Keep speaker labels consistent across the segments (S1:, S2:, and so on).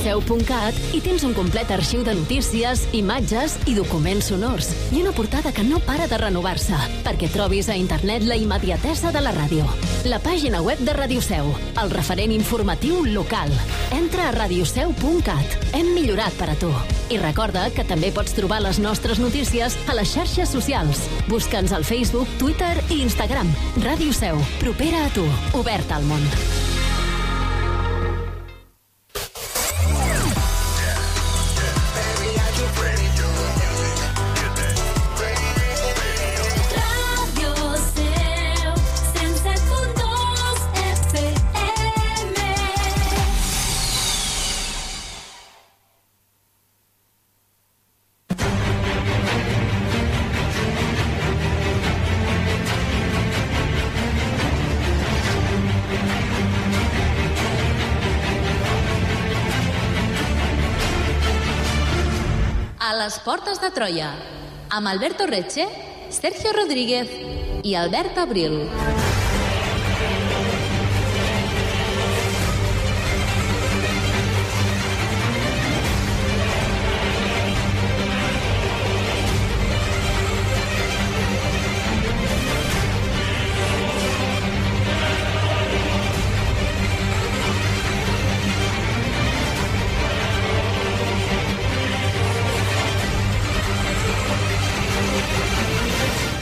S1: a radioseu.cat i tens un complet arxiu de notícies, imatges i documents sonors. I una portada que no para de renovar-se, perquè trobis a internet la immediatesa de la ràdio. La pàgina web de Radio Seu, el referent informatiu local. Entra a radioseu.cat. Hem millorat per a tu. I recorda que també pots trobar les nostres notícies a les xarxes socials. Busca'ns al Facebook, Twitter i Instagram. Ràdio Seu, propera a tu, oberta al món.
S2: Troia, amb Alberto Reche, Sergio Rodríguez i Albert Abril.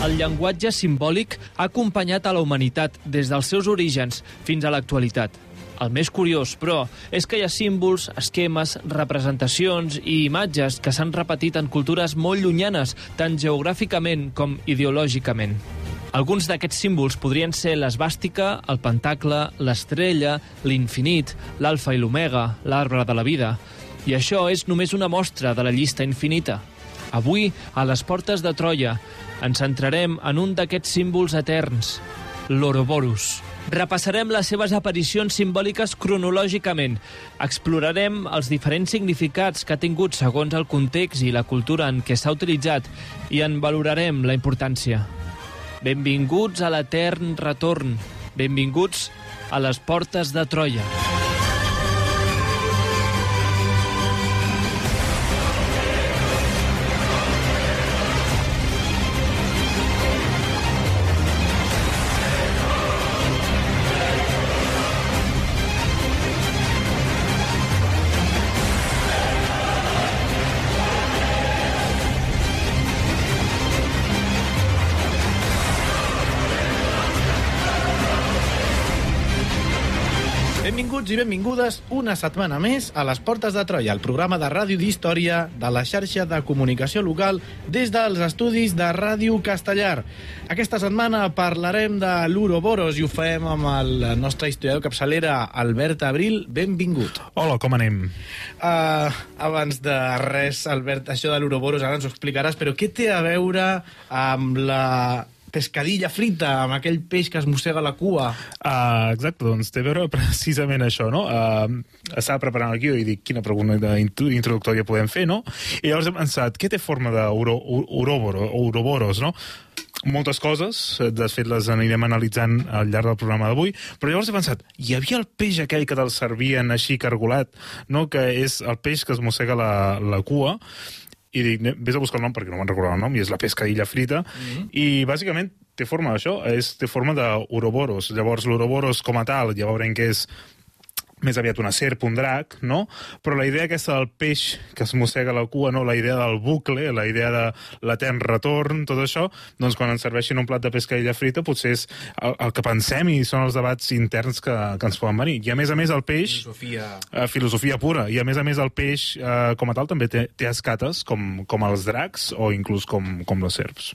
S3: El llenguatge simbòlic ha acompanyat a la humanitat des dels seus orígens fins a l'actualitat. El més curiós, però, és que hi ha símbols, esquemes, representacions i imatges que s'han repetit en cultures molt llunyanes, tant geogràficament com ideològicament. Alguns d'aquests símbols podrien ser l'esbàstica, el pentacle, l'estrella, l'infinit, l'alfa i l'omega, l'arbre de la vida. I això és només una mostra de la llista infinita. Avui, a les portes de Troia, ens centrarem en un d'aquests símbols eterns, l'Ouroboros. Repassarem les seves aparicions simbòliques cronològicament. Explorarem els diferents significats que ha tingut segons el context i la cultura en què s'ha utilitzat i en valorarem la importància. Benvinguts a l'etern retorn. Benvinguts a les portes de Troia.
S4: Benvingudes una setmana més a les Portes de Troia, el programa de ràdio d'història de la xarxa de comunicació local des dels estudis de Ràdio Castellar. Aquesta setmana parlarem de l'Uroboros i ho fem amb el nostre historiador capçalera Albert Abril. Benvingut.
S5: Hola, com anem?
S4: Uh, abans de res, Albert, això de l'Uroboros ara ens ho explicaràs, però què té a veure amb la pescadilla frita, amb aquell peix que es mossega la cua?
S5: Uh, exacte, doncs té a veure precisament això, no? Uh, estava preparant el guió i dic quina pregunta introductòria podem fer, no? I llavors he pensat, què té forma d'ouroboros, no? moltes coses, de fet les anirem analitzant al llarg del programa d'avui, però llavors he pensat, hi havia el peix aquell que te'l servien així cargolat, no? que és el peix que es mossega la, la cua, i dic, "Ne- vés a buscar el nom perquè no me'n recordava el nom, i és la pescadilla frita, i bàsicament té forma d'això, té forma d'ouroboros. Llavors, l'ouroboros com a tal, ja veurem que és més aviat una serp, un drac, no? Però la idea aquesta del peix que es mossega la cua, no? la idea del bucle, la idea de l'etern retorn, tot això, doncs quan ens serveixin un plat de pescadilla frita potser és el, el que pensem i són els debats interns que, que ens poden venir. I a més a més el peix...
S4: Filosofia...
S5: Uh, filosofia pura. I a més a més el peix, uh, com a tal, també té, té escates, com, com els dracs o inclús com, com les serps.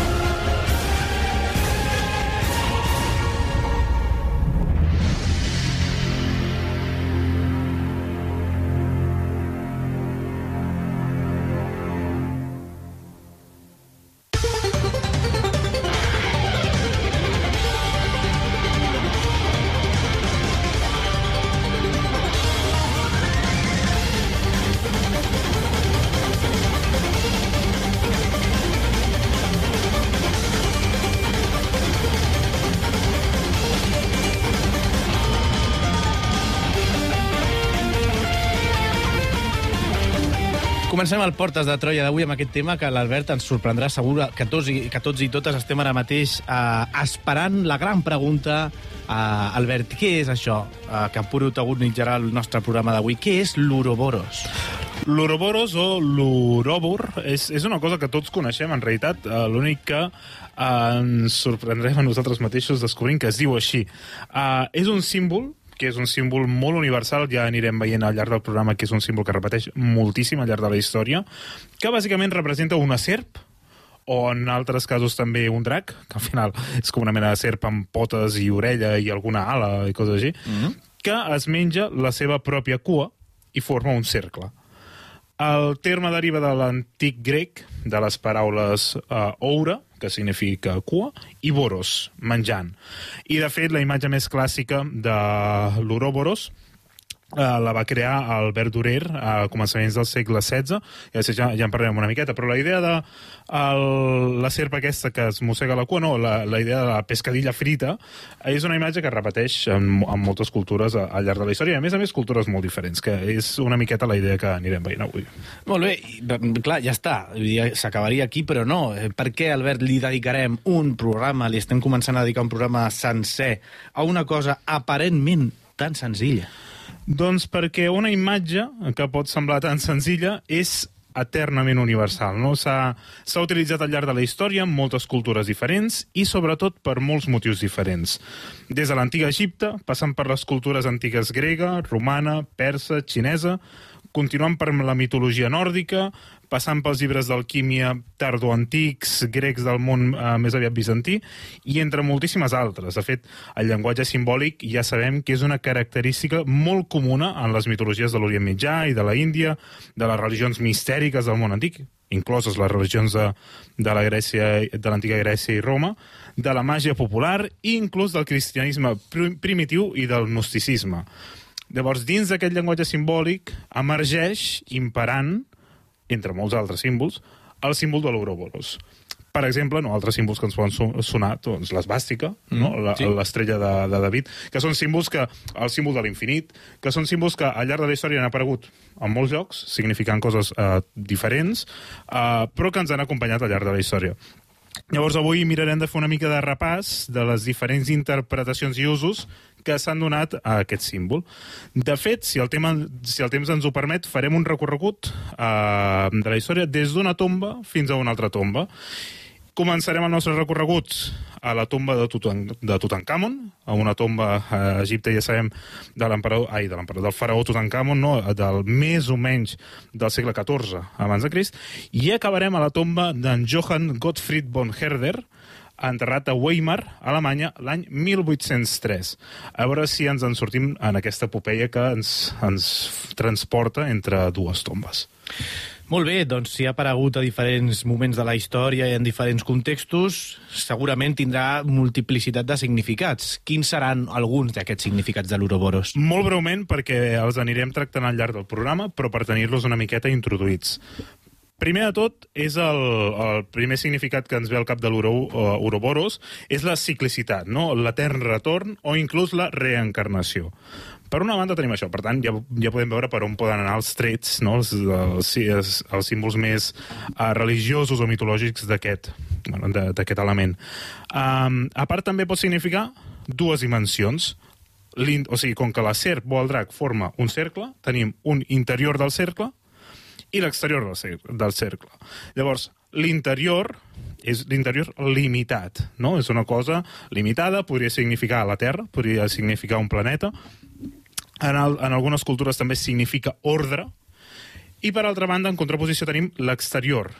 S4: Comencem el Portes de Troia d'avui amb aquest tema que l'Albert ens sorprendrà segur que tots i, que tots i totes estem ara mateix eh, esperant la gran pregunta. Eh, Albert, què és això eh, que protagonitzarà el nostre programa d'avui? Què és l'Uroboros?
S5: L'Ouroboros o l'Urobor és, és una cosa que tots coneixem, en realitat. Uh, L'únic que uh, ens sorprendrem a nosaltres mateixos descobrint que es diu així. Uh, és un símbol que és un símbol molt universal, ja anirem veient al llarg del programa que és un símbol que repeteix moltíssim al llarg de la història, que bàsicament representa una serp, o en altres casos també un drac, que al final és com una mena de serp amb potes i orella i alguna ala i coses així, mm -hmm. que es menja la seva pròpia cua i forma un cercle. El terme deriva de l'antic grec, de les paraules uh, oura, que significa cua, i boros, menjant. I, de fet, la imatge més clàssica de l'Ouroboros eh, la va crear Albert Durer a començaments del segle XVI, ja, ja, ja en parlarem una miqueta, però la idea de el, la serpa aquesta que es mossega la cua, no, la, la idea de la pescadilla frita, és una imatge que es repeteix en, en moltes cultures al llarg de la història, i a més a més cultures molt diferents, que és una miqueta la idea que anirem veient avui.
S4: Molt bé, i, clar, ja està. S'acabaria aquí, però no. Eh, Per què, Albert, li dedicarem un programa, li estem començant a dedicar un programa sencer a una cosa aparentment tan senzilla?
S5: Doncs perquè una imatge que pot semblar tan senzilla és eternament universal. No? S'ha utilitzat al llarg de la història en moltes cultures diferents i sobretot per molts motius diferents. Des de l'antiga Egipte, passant per les cultures antigues grega, romana, persa, xinesa, continuant per la mitologia nòrdica, passant pels llibres d'alquímia tardoantics, grecs del món eh, més aviat bizantí, i entre moltíssimes altres. De fet, el llenguatge simbòlic ja sabem que és una característica molt comuna en les mitologies de l'Orient Mitjà i de la Índia, de les religions mistèriques del món antic, incloses les religions de, de la Grècia, de l'antiga Grècia i Roma, de la màgia popular i inclús del cristianisme prim- primitiu i del gnosticisme. Llavors, dins d'aquest llenguatge simbòlic, emergeix, imperant, entre molts altres símbols, el símbol de l'Ouroboros. Per exemple, no, altres símbols que ens poden so- sonar, doncs l'esbàstica, no? La-
S4: sí.
S5: l'estrella de, de David, que són símbols que, el símbol de l'infinit, que són símbols que al llarg de la història han aparegut en molts llocs, significant coses eh, diferents, eh, però que ens han acompanyat al llarg de la història. Llavors, avui mirarem de fer una mica de repàs de les diferents interpretacions i usos que s'han donat a aquest símbol. De fet, si el, tema, si el temps ens ho permet, farem un recorregut eh, de la història des d'una tomba fins a una altra tomba. Començarem el nostre recorregut a la tomba de, Tutan de Tutankamon, a una tomba a Egipte, ja sabem, de l'emperador, ai, de l'emperador, del faraó Tutankamon, no? del més o menys del segle XIV abans de Crist, i acabarem a la tomba d'en Johann Gottfried von Herder, enterrat a Weimar, Alemanya, l'any 1803. A veure si ens en sortim en aquesta epopeia que ens, ens transporta entre dues tombes.
S4: Molt bé, doncs si ha aparegut a diferents moments de la història i en diferents contextos, segurament tindrà multiplicitat de significats. Quins seran alguns d'aquests significats de l'Uroboros?
S5: Molt breument, perquè els anirem tractant al llarg del programa, però per tenir-los una miqueta introduïts. Primer de tot, és el, el primer significat que ens ve al cap de l'Uroboros, és la ciclicitat, no? l'etern retorn o inclús la reencarnació. Per una banda tenim això, per tant, ja, ja podem veure per on poden anar els trets, no? els, els, els, els símbols més uh, religiosos o mitològics d'aquest bueno, element. Um, a part, també pot significar dues dimensions, o sigui, com que la serp o el drac forma un cercle, tenim un interior del cercle i l'exterior del, cer del cercle. Llavors, l'interior és l'interior limitat, no? És una cosa limitada, podria significar la Terra, podria significar un planeta, en, el, en algunes cultures també significa ordre, i per altra banda, en contraposició tenim l'exterior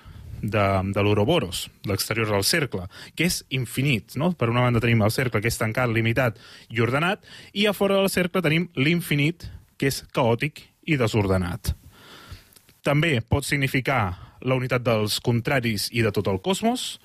S5: de, de l'Ouroboros, l'exterior del cercle, que és infinit. No? Per una banda tenim el cercle, que és tancat, limitat i ordenat, i a fora del cercle tenim l'infinit, que és caòtic i desordenat. També pot significar la unitat dels contraris i de tot el cosmos,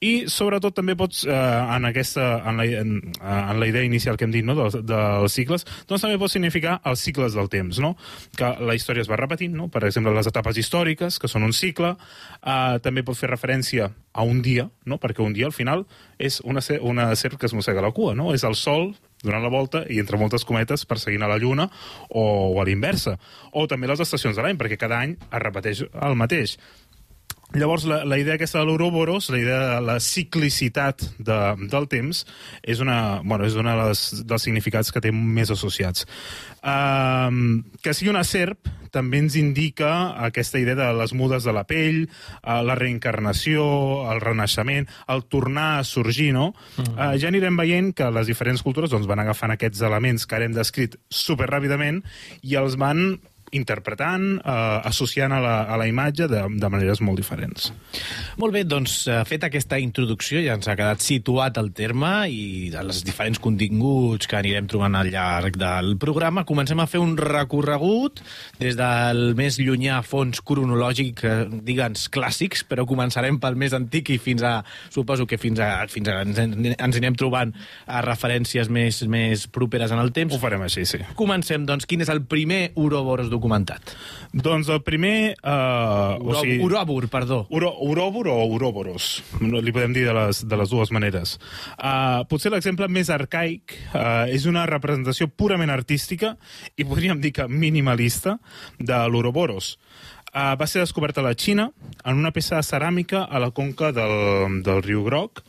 S5: i sobretot també pots, eh, en, aquesta, en, la, en, en la idea inicial que hem dit no, dels, dels cicles, doncs també pot significar els cicles del temps, no? que la història es va repetint, no? per exemple, les etapes històriques, que són un cicle, eh, també pot fer referència a un dia, no? perquè un dia al final és una, una serp que es mossega la cua, no? és el sol donant la volta i entre moltes cometes perseguint a la Lluna o, o a l'inversa. O també les estacions de l'any, perquè cada any es repeteix el mateix. Llavors, la, la idea aquesta de l'Ouroboros, la idea de la ciclicitat de, del temps, és una, bueno, és una de les, dels significats que té més associats. Um, que sigui una serp també ens indica aquesta idea de les mudes de la pell, uh, la reencarnació, el renaixement, el tornar a sorgir, no? Uh, ja anirem veient que les diferents cultures doncs, van agafant aquests elements que ara hem descrit superràpidament i els van interpretant, eh, associant a la, a la imatge de, de maneres molt diferents.
S4: Molt bé, doncs, eh, fet aquesta introducció, ja ens ha quedat situat el terme i els diferents continguts que anirem trobant al llarg del programa. Comencem a fer un recorregut des del més llunyà fons cronològic, eh, digue'ns, clàssics, però començarem pel més antic i fins a, suposo que fins a, fins a ens, ens anirem trobant a referències més, més properes en el temps.
S5: Ho farem així, sí.
S4: Comencem, doncs, quin és el primer Ouroboros documentat?
S5: Doncs el primer... Uh,
S4: Uro, o sigui, Urobur, perdó.
S5: Uro, Urobur o Uroboros, no, li podem dir de les, de les dues maneres. Uh, potser l'exemple més arcaic uh, és una representació purament artística i podríem dir que minimalista de l'Uroboros. Uh, va ser descoberta a la Xina en una peça de ceràmica a la conca del, del riu Groc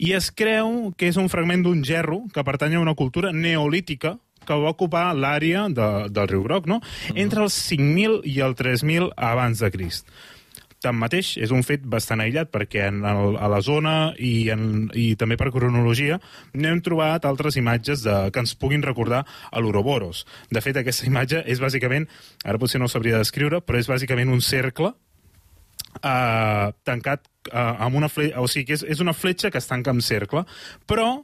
S5: i es creu que és un fragment d'un gerro que pertany a una cultura neolítica que va ocupar l'àrea de, del riu Groc, no? entre els 5.000 i el 3.000 abans de Crist. Tanmateix, és un fet bastant aïllat, perquè en el, a la zona i, en, i també per cronologia no hem trobat altres imatges de, que ens puguin recordar a l'Ouroboros. De fet, aquesta imatge és bàsicament, ara potser no ho sabria descriure, però és bàsicament un cercle eh, tancat eh, amb una fletxa, o sigui, que és, és una fletxa que es tanca amb cercle, però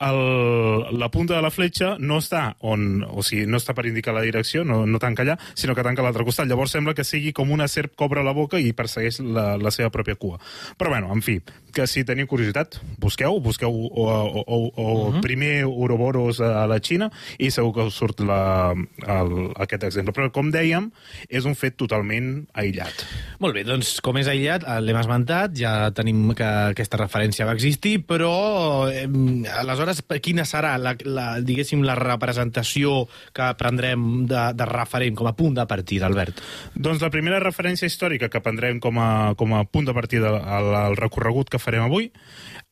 S5: el, la punta de la fletxa no està on, o sigui, no està per indicar la direcció, no, no tanca allà, sinó que tanca a l'altre costat. Llavors sembla que sigui com una serp cobra la boca i persegueix la, la seva pròpia cua. Però bueno, en fi, que si teniu curiositat, busqueu, busqueu o, o, o, o uh -huh. primer Ouroboros a la Xina i segur que us surt la, el, aquest exemple. Però com dèiem, és un fet totalment aïllat.
S4: Molt bé, doncs com és aïllat, eh, l'hem esmentat, ja tenim que aquesta referència va existir, però eh, aleshores quina serà la, la, diguéssim, la representació que prendrem de, de referent com a punt de partida, Albert?
S5: Doncs la primera referència històrica que prendrem com a, com a punt de partida al, al recorregut que farem avui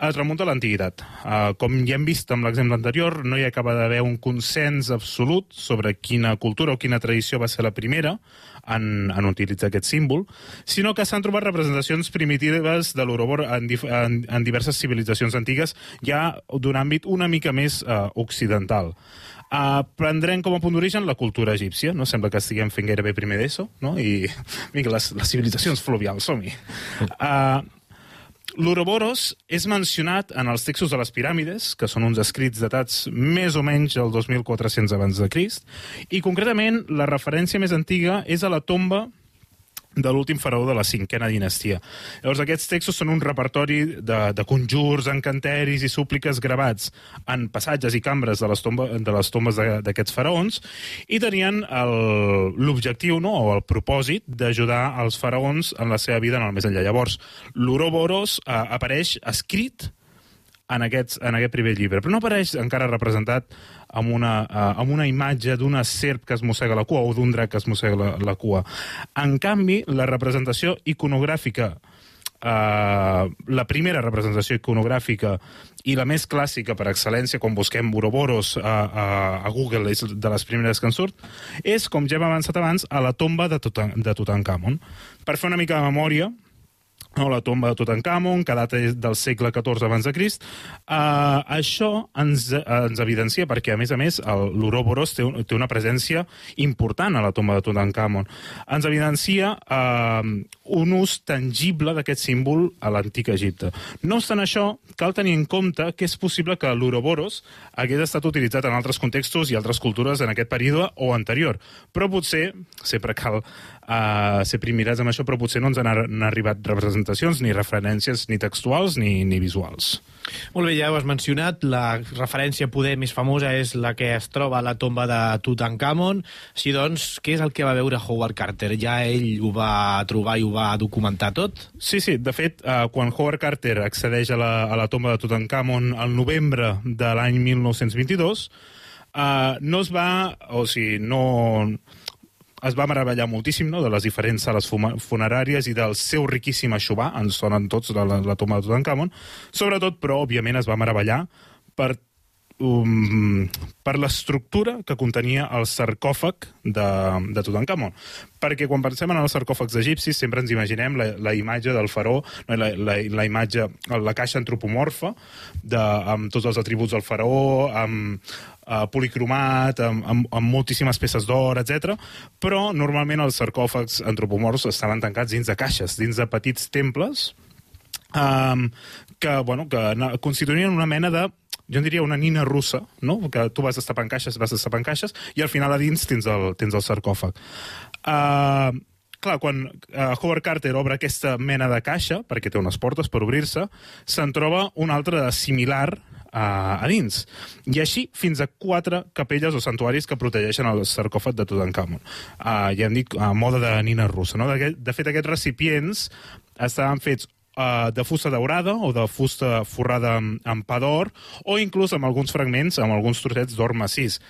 S5: es remunta a l'antiguitat. Uh, com ja hem vist amb l'exemple anterior, no hi acaba d'haver un consens absolut sobre quina cultura o quina tradició va ser la primera en, en utilitzar aquest símbol, sinó que s'han trobat representacions primitives de l'Orobor en, en, en diverses civilitzacions antigues ja d'un àmbit una mica més uh, occidental. Uh, prendrem com a punt d'origen la cultura egípcia, no? Sembla que estiguem fent gairebé primer d'ESO, no? I, vinga, les, les civilitzacions fluvials, som-hi. Uh, L'Ouroboros és mencionat en els textos de les piràmides, que són uns escrits datats més o menys al 2400 abans de Crist, i concretament la referència més antiga és a la tomba de l'últim faraó de la cinquena dinastia. Llavors, aquests textos són un repertori de, de conjurs, encanteris i súpliques gravats en passatges i cambres de les, tomba, de les tombes d'aquests faraons i tenien l'objectiu no, o el propòsit d'ajudar els faraons en la seva vida en el més enllà. Llavors, l'Ouroboros eh, apareix escrit en, aquests, en aquest primer llibre, però no apareix encara representat amb una, uh, amb una imatge d'una serp que es mossega la cua o d'un drac que es mossega la, la cua. En canvi, la representació iconogràfica Uh, la primera representació iconogràfica i la més clàssica per excel·lència quan busquem Ouroboros a, a, a Google és de les primeres que en surt és, com ja hem avançat abans, a la tomba de, Tutan de Tutankamon. Per fer una mica de memòria, no, la tomba de Tutankamon, que data del segle XIV abans de Crist. Uh, això ens, ens evidencia perquè, a més a més, l'Ouroboros té, un, té una presència important a la tomba de Tutankamon. Ens evidencia uh, un ús tangible d'aquest símbol a l'antic Egipte. No obstant això, cal tenir en compte que és possible que l'Ouroboros hagués estat utilitzat en altres contextos i altres cultures en aquest període o anterior. Però potser, sempre cal uh, ser primirats amb això, però potser no ens han, ar- han arribat representacions representacions, ni referències ni textuals ni, ni visuals.
S4: Molt bé, ja ho has mencionat, la referència poder més famosa és la que es troba a la tomba de Tutankhamon. Així doncs, què és el que va veure Howard Carter? Ja ell ho va trobar i ho va documentar tot?
S5: Sí, sí, de fet, eh, quan Howard Carter accedeix a la, a la tomba de Tutankhamon al novembre de l'any 1922, eh, no es va, o sigui, no es va meravellar moltíssim no, de les diferents sales funeràries i del seu riquíssim aixovar, ens sonen tots la, la, la tomba de Tutankhamon, sobretot, però, òbviament, es va meravellar per um, per l'estructura que contenia el sarcòfag de, de Tutankhamon. Perquè quan pensem en els sarcòfags egipcis sempre ens imaginem la, la imatge del faró, la, la, la imatge, la caixa antropomorfa de, amb tots els atributs del faraó, amb uh, policromat, amb, amb, amb moltíssimes peces d'or, etc. Però normalment els sarcòfags antropomorfs estaven tancats dins de caixes, dins de petits temples, um, que, bueno, que constituïen una mena de jo en diria una nina russa, no? que tu vas destapant caixes, vas destapant caixes, i al final a dins tens el, tens el sarcòfag. Uh, clar, quan uh, Howard Carter obre aquesta mena de caixa, perquè té unes portes per obrir-se, se'n troba una altra similar uh, a dins. I així fins a quatre capelles o santuaris que protegeixen el sarcòfag de Tutankhamon. Uh, ja hem dit, a moda de nina russa. No? De, de fet, aquests recipients estaven fets uh, de fusta daurada o de fusta forrada amb, amb pa d'or o inclús amb alguns fragments, amb alguns trossets d'or massís.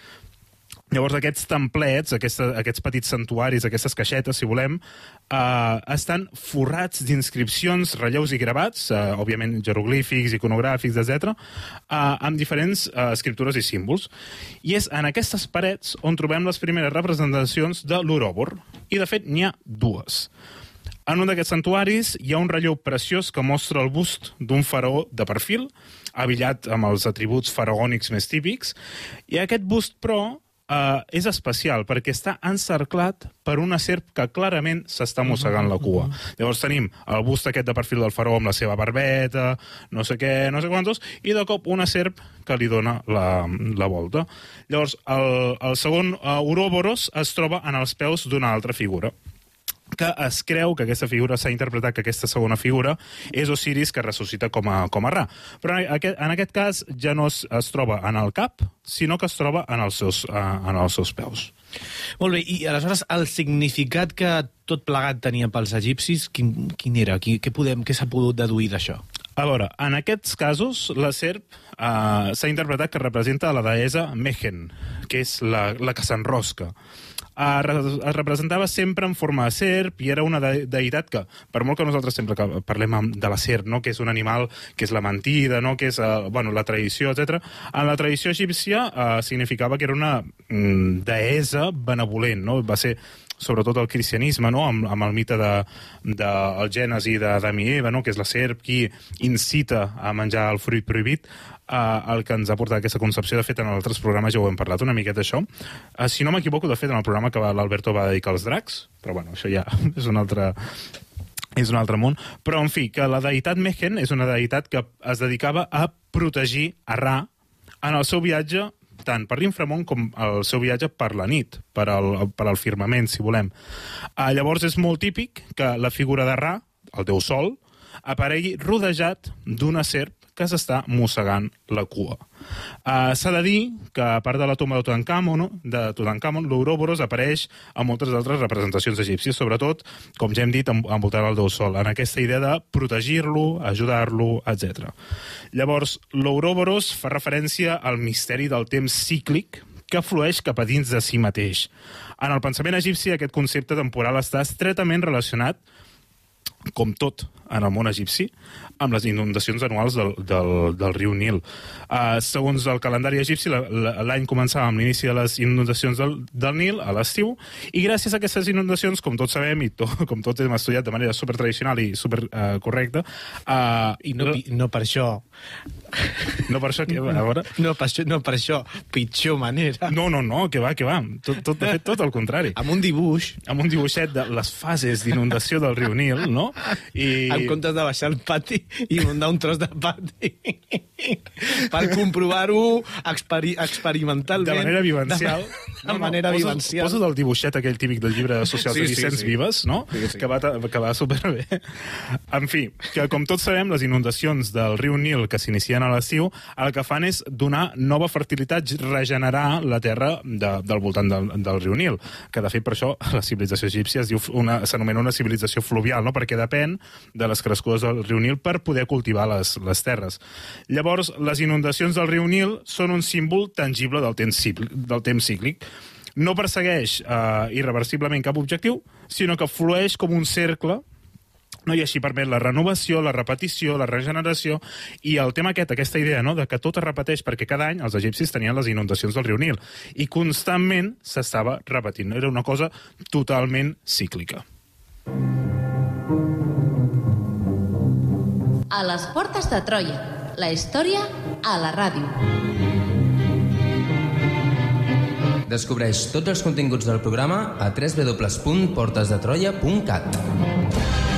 S5: Llavors, aquests templets, aquesta, aquests petits santuaris, aquestes caixetes, si volem, eh, estan forrats d'inscripcions, relleus i gravats, eh, òbviament jeroglífics, iconogràfics, etc., eh, amb diferents eh, escriptures i símbols. I és en aquestes parets on trobem les primeres representacions de l'Orobor. I, de fet, n'hi ha dues. En un d'aquests santuaris hi ha un relleu preciós que mostra el bust d'un faraó de perfil, abillat amb els atributs faraònics més típics, i aquest bust, però, eh, és especial perquè està encerclat per una serp que clarament s'està mossegant la cua. Llavors tenim el bust aquest de perfil del faraó amb la seva barbeta, no sé què, no sé quantos, i de cop una serp que li dona la, la volta. Llavors, el, el segon uh, Ouroboros es troba en els peus d'una altra figura que es creu que aquesta figura s'ha interpretat que aquesta segona figura és Osiris que ressuscita com a, com a Ra. Però en aquest, cas ja no es, es troba en el cap, sinó que es troba en els seus, uh, en els seus peus.
S4: Molt bé, i aleshores el significat que tot plegat tenia pels egipcis, quin, quin era? Qui, què podem, què s'ha pogut deduir d'això?
S5: A veure, en aquests casos, la serp uh, s'ha interpretat que representa la deessa Mehen, que és la, la que s'enrosca. Es representava sempre en forma de serp i era una de deïtat que, per molt que nosaltres sempre que parlem de la serp, no? que és un animal que és la mentida, no? que és uh, bueno, la tradició, etc. en la tradició egípcia uh, significava que era una mm, deessa benevolent, no? va ser sobretot el cristianisme, no? amb, amb el mite de, de el Gènesi d'Adam i Eva, no? que és la serp qui incita a menjar el fruit prohibit, eh, el que ens ha portat aquesta concepció. De fet, en altres programes ja ho hem parlat una miqueta, això. Eh, si no m'equivoco, de fet, en el programa que l'Alberto va dedicar als dracs, però bueno, això ja és un altre és un altre món, però en fi, que la deïtat Mehen és una deïtat que es dedicava a protegir a Ra en el seu viatge tant per l'inframont com el seu viatge per la nit, per al, per al firmament, si volem. Uh, llavors és molt típic que la figura de Ra, el déu Sol, aparegui rodejat d'una serp que s'està mossegant la cua. Uh, S'ha de dir que, a part de la tomba de Tutankhamon, no? de Tutankhamon l'Ouroboros apareix a moltes altres representacions egípcies, sobretot, com ja hem dit, en- envoltant el déu Sol, en aquesta idea de protegir-lo, ajudar-lo, etc. Llavors, l'Ouroboros fa referència al misteri del temps cíclic que flueix cap a dins de si mateix. En el pensament egipci, aquest concepte temporal està estretament relacionat com tot en el món egipci, amb les inundacions anuals del, del, del riu Nil. Uh, segons el calendari egipci, la- la- l'any començava amb l'inici de les inundacions del, del Nil, a l'estiu, i gràcies a aquestes inundacions, com tots sabem, i to, com tots hem estudiat de manera super tradicional i super uh, correcta, uh,
S4: I no, no per això...
S5: no per això, que, a veure...
S4: No per això, no per això, pitjor manera.
S5: No, no, no, que va, que va. Tot, tot, de fet, tot el contrari.
S4: Amb un dibuix,
S5: Amb un dibuixet de les fases d'inundació del riu Nil, no? I...
S4: amb en comptes de baixar al pati i muntar un tros de pati per comprovar-ho experi experimentalment.
S5: De manera vivencial.
S4: De, de manera
S5: poses,
S4: vivencial.
S5: Poses el dibuixet aquell típic del llibre social
S4: Sí,
S5: de
S4: sí,
S5: Vicenç
S4: sí.
S5: Vives, no?
S4: Sí, sí.
S5: Que, va, que va superbé. En fi, que com tots sabem, les inundacions del riu Nil que s'inicien a l'estiu el que fan és donar nova fertilitat, regenerar la terra de, del voltant del, del riu Nil, que de fet per això la civilització egípcia s'anomena una civilització fluvial, no? perquè depèn de les crescudes del riu Nil per poder cultivar les, les terres. Llavors, les inundacions del riu Nil són un símbol tangible del temps, cíclic, del temps cíclic. No persegueix eh, irreversiblement cap objectiu, sinó que flueix com un cercle no? i així permet la renovació, la repetició, la regeneració, i el tema aquest, aquesta idea no? de que tot es repeteix, perquè cada any els egipcis tenien les inundacions del riu Nil, i constantment s'estava repetint. Era una cosa totalment cíclica.
S2: A les portes de Troia. La història a la ràdio.
S6: Descobreix tots els continguts del programa a www.portesdetroia.cat.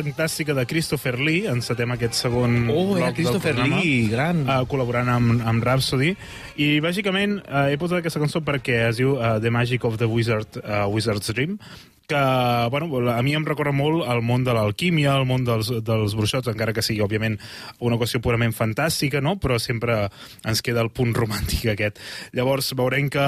S5: fantàstica de Christopher Lee, encetem aquest segon
S4: Oh,
S5: bloc del
S4: Christopher
S5: programa,
S4: Lee, gran.
S5: Uh, col·laborant amb, amb Rhapsody. I, bàsicament, uh, he posat aquesta cançó perquè es diu uh, The Magic of the Wizard, uh, Wizard's Dream, que, bueno, a mi em recorda molt el món de l'alquímia, el món dels, dels bruixots, encara que sigui, òbviament, una qüestió purament fantàstica, no? però sempre ens queda el punt romàntic aquest. Llavors, veurem que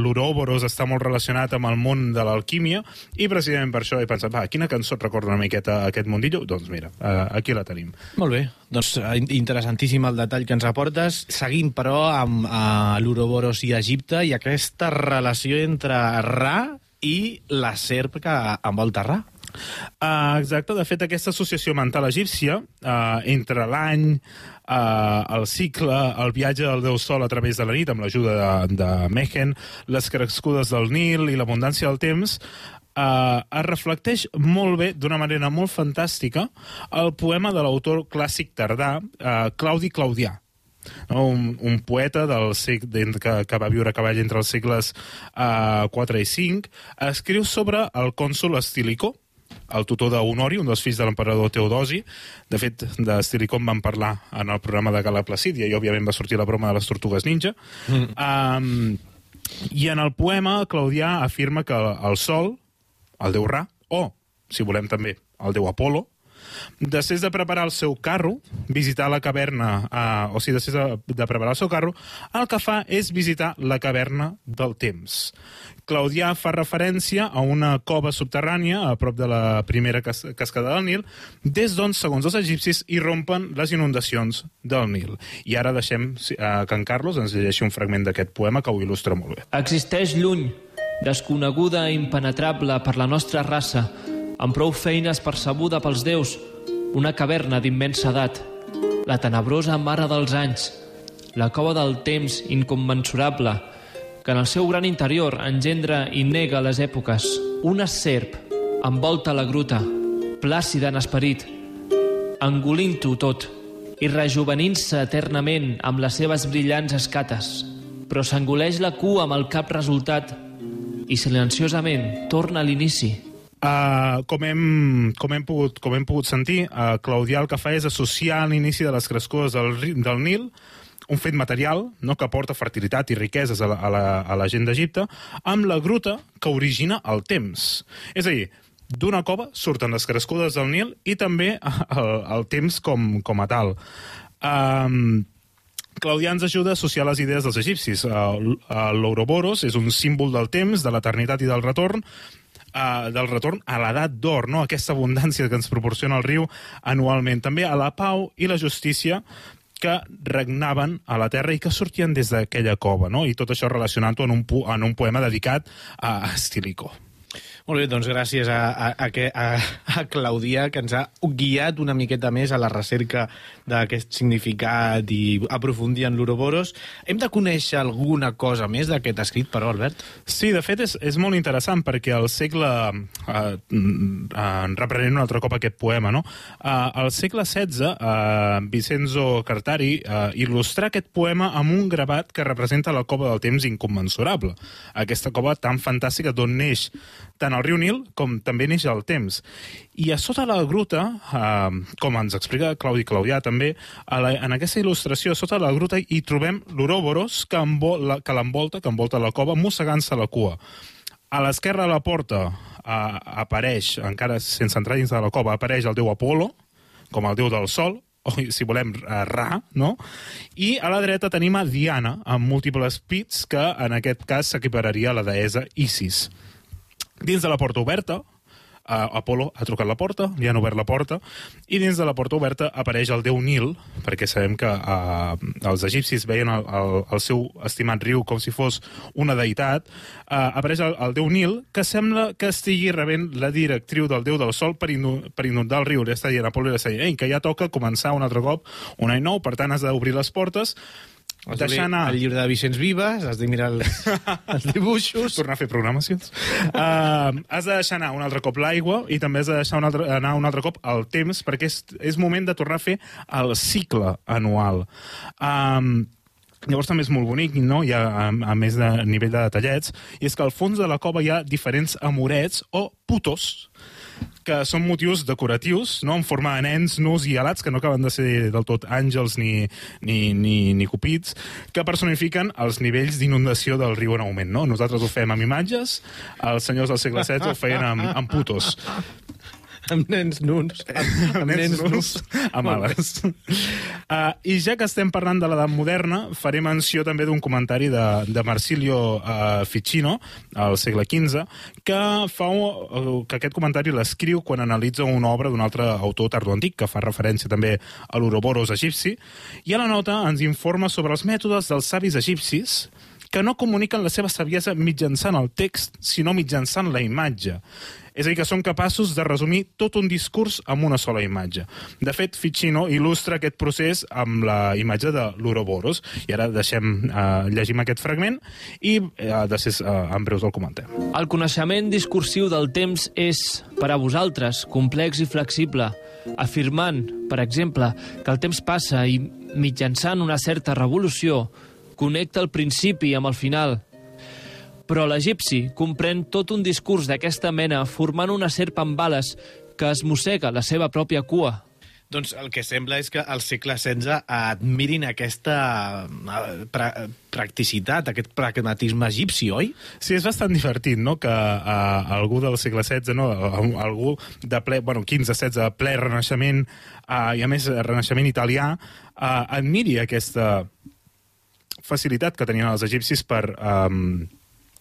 S5: l'Ouroboros està molt relacionat amb el món de l'alquímia, i precisament per això he pensat, va, quina cançó et recorda una miqueta aquest mundillo? Doncs mira, aquí la tenim.
S4: Molt bé, doncs eh, in- interessantíssim el detall que ens aportes. Seguim, però, amb uh, l'Uroboros i Egipte i aquesta relació entre Ra i la serp que envolta Ra.
S5: Uh, exacte, de fet aquesta associació mental egípcia uh, entre l'any, uh, el cicle, el viatge del Déu Sol a través de la nit amb l'ajuda de, de Mehen, les crescudes del Nil i l'abundància del temps uh, es reflecteix molt bé, d'una manera molt fantàstica, el poema de l'autor clàssic tardà, uh, Claudi Claudià, no? un, un poeta del sec, d'en- que, que va viure a cavall entre els segles uh, 4 i 5, escriu sobre el cònsul Estilico, el tutor d'Honori, un dels fills de l'emperador Teodosi. De fet, d'Estilicó en van parlar en el programa de Gala Placídia i, òbviament, va sortir la broma de les tortugues ninja. Mm. Um, I en el poema, Claudià afirma que el sol, el déu Ra, o, si volem també, el déu Apolo, després de preparar el seu carro, visitar la caverna, eh, o sigui, després de, de preparar el seu carro, el que fa és visitar la caverna del temps. Claudià fa referència a una cova subterrània a prop de la primera cas cascada del Nil, des d'on, segons els egipcis, irrompen les inundacions del Nil. I ara deixem eh, que en Carlos ens llegeixi un fragment d'aquest poema que ho il·lustra molt bé.
S3: Existeix lluny, desconeguda i impenetrable per la nostra raça, amb prou feines percebuda pels déus, una caverna d'immensa edat, la tenebrosa mare dels anys, la cova del temps incommensurable, que en el seu gran interior engendra i nega les èpoques. Una serp envolta la gruta, plàcida en esperit, engolint-ho tot i rejuvenint-se eternament amb les seves brillants escates, però s'engoleix la cua amb el cap resultat i silenciosament torna a l'inici.
S5: Uh, com, hem, com, hem pogut, com hem pogut sentir, uh, Claudià el que fa és associar l'inici de les crescudes del, del Nil un fet material no, que porta fertilitat i riqueses a la, a la, a la gent d'Egipte, amb la gruta que origina el temps. És a dir, d'una cova surten les crescudes del Nil i també el, el temps com, com a tal. Um, Claudià ens ajuda a associar les idees dels egipcis. Eh, eh, L'Ouroboros és un símbol del temps, de l'eternitat i del retorn, eh, del retorn a l'edat d'or, no? aquesta abundància que ens proporciona el riu anualment. També a la pau i la justícia que regnaven a la terra i que sortien des d'aquella cova, no? i tot això relacionant-ho en, un, en un poema dedicat a Estilico.
S4: Molt bé, doncs gràcies a, a, a, a, Claudia, que ens ha guiat una miqueta més a la recerca d'aquest significat i aprofundir en l'Uroboros. Hem de conèixer alguna cosa més d'aquest escrit, però, Albert?
S5: Sí, de fet és, és molt interessant perquè al segle... Eh, eh, reprenent un altre cop aquest poema, no? Eh, al segle XVI, eh, Vincenzo Cartari eh, il·lustrà aquest poema amb un gravat que representa la cova del temps incommensurable. Aquesta cova tan fantàstica d'on neix tant el riu Nil com també neix el temps. I a sota la gruta, eh, com ens explica Claudi Claudià també, a la, en aquesta il·lustració, sota la gruta hi trobem l'Ouroboros que, que l'envolta, que envolta la cova, mossegant-se la cua. A l'esquerra de la porta eh, apareix, encara sense entrar dins de la cova, apareix el déu Apolo, com el déu del sol, o si volem, eh, Ra, no? I a la dreta tenim a Diana, amb múltiples pits, que en aquest cas s'equipararia a la deessa Isis. Dins de la porta oberta, uh, Apolo ha trucat la porta, li han obert la porta, i dins de la porta oberta apareix el déu Nil, perquè sabem que uh, els egipcis veien el, el, el seu estimat riu com si fos una deïtat, uh, apareix el, el déu Nil, que sembla que estigui rebent la directriu del déu del sol per, inu per inundar el riu. Li està dient a Apolo, li està dient, Ei, que ja toca començar un altre cop un any nou, per tant has d'obrir les portes,
S4: Has de
S5: deixar anar...
S4: El llibre de Vicenç Vives, has de mirar els, els dibuixos...
S5: tornar a fer programacions. Uh, has de deixar anar un altre cop l'aigua i també has de deixar un altre, anar un altre cop el temps perquè és, és moment de tornar a fer el cicle anual. Um, Llavors també és molt bonic, no? hi ha, a, a més de nivell de detallets, i és que al fons de la cova hi ha diferents amorets o putos, que són motius decoratius, no? en forma de nens nus i alats, que no acaben de ser del tot àngels ni, ni, ni, ni cupids, que personifiquen els nivells d'inundació del riu en augment. No? Nosaltres ho fem amb imatges, els senyors del segle XVI ho feien amb, amb putos.
S4: amb nens nuns. Amb, amb nens, nus.
S5: amb
S4: Molt bé.
S5: ales. Uh, I ja que estem parlant de l'edat moderna, faré menció també d'un comentari de, de Marsilio uh, Ficino, al segle XV, que, fa un, uh, que aquest comentari l'escriu quan analitza una obra d'un altre autor tardoantic, que fa referència també a l'Ouroboros egipci, i a la nota ens informa sobre els mètodes dels savis egipcis que no comuniquen la seva saviesa mitjançant el text, sinó mitjançant la imatge. És a dir, que són capaços de resumir tot un discurs amb una sola imatge. De fet, Ficino il·lustra aquest procés amb la imatge de l'Ouroboros. I ara deixem, eh, llegim aquest fragment i eh, després eh, en breus el comentem.
S3: El coneixement discursiu del temps és, per a vosaltres, complex i flexible, afirmant, per exemple, que el temps passa i, mitjançant una certa revolució, connecta el principi amb el final. Però l'egipci comprèn tot un discurs d'aquesta mena formant una serp amb bales que es mossega la seva pròpia cua.
S4: Doncs el que sembla és que al segle XVI admirin aquesta eh, pra practicitat, aquest pragmatisme egipci, oi?
S5: Sí, és bastant divertit, no?, que uh, algú del segle XVI, no?, uh, algú de ple, bueno, 15-16, ple renaixement, uh, i a més renaixement italià, uh, admiri aquesta facilitat que tenien els egipcis per... Um,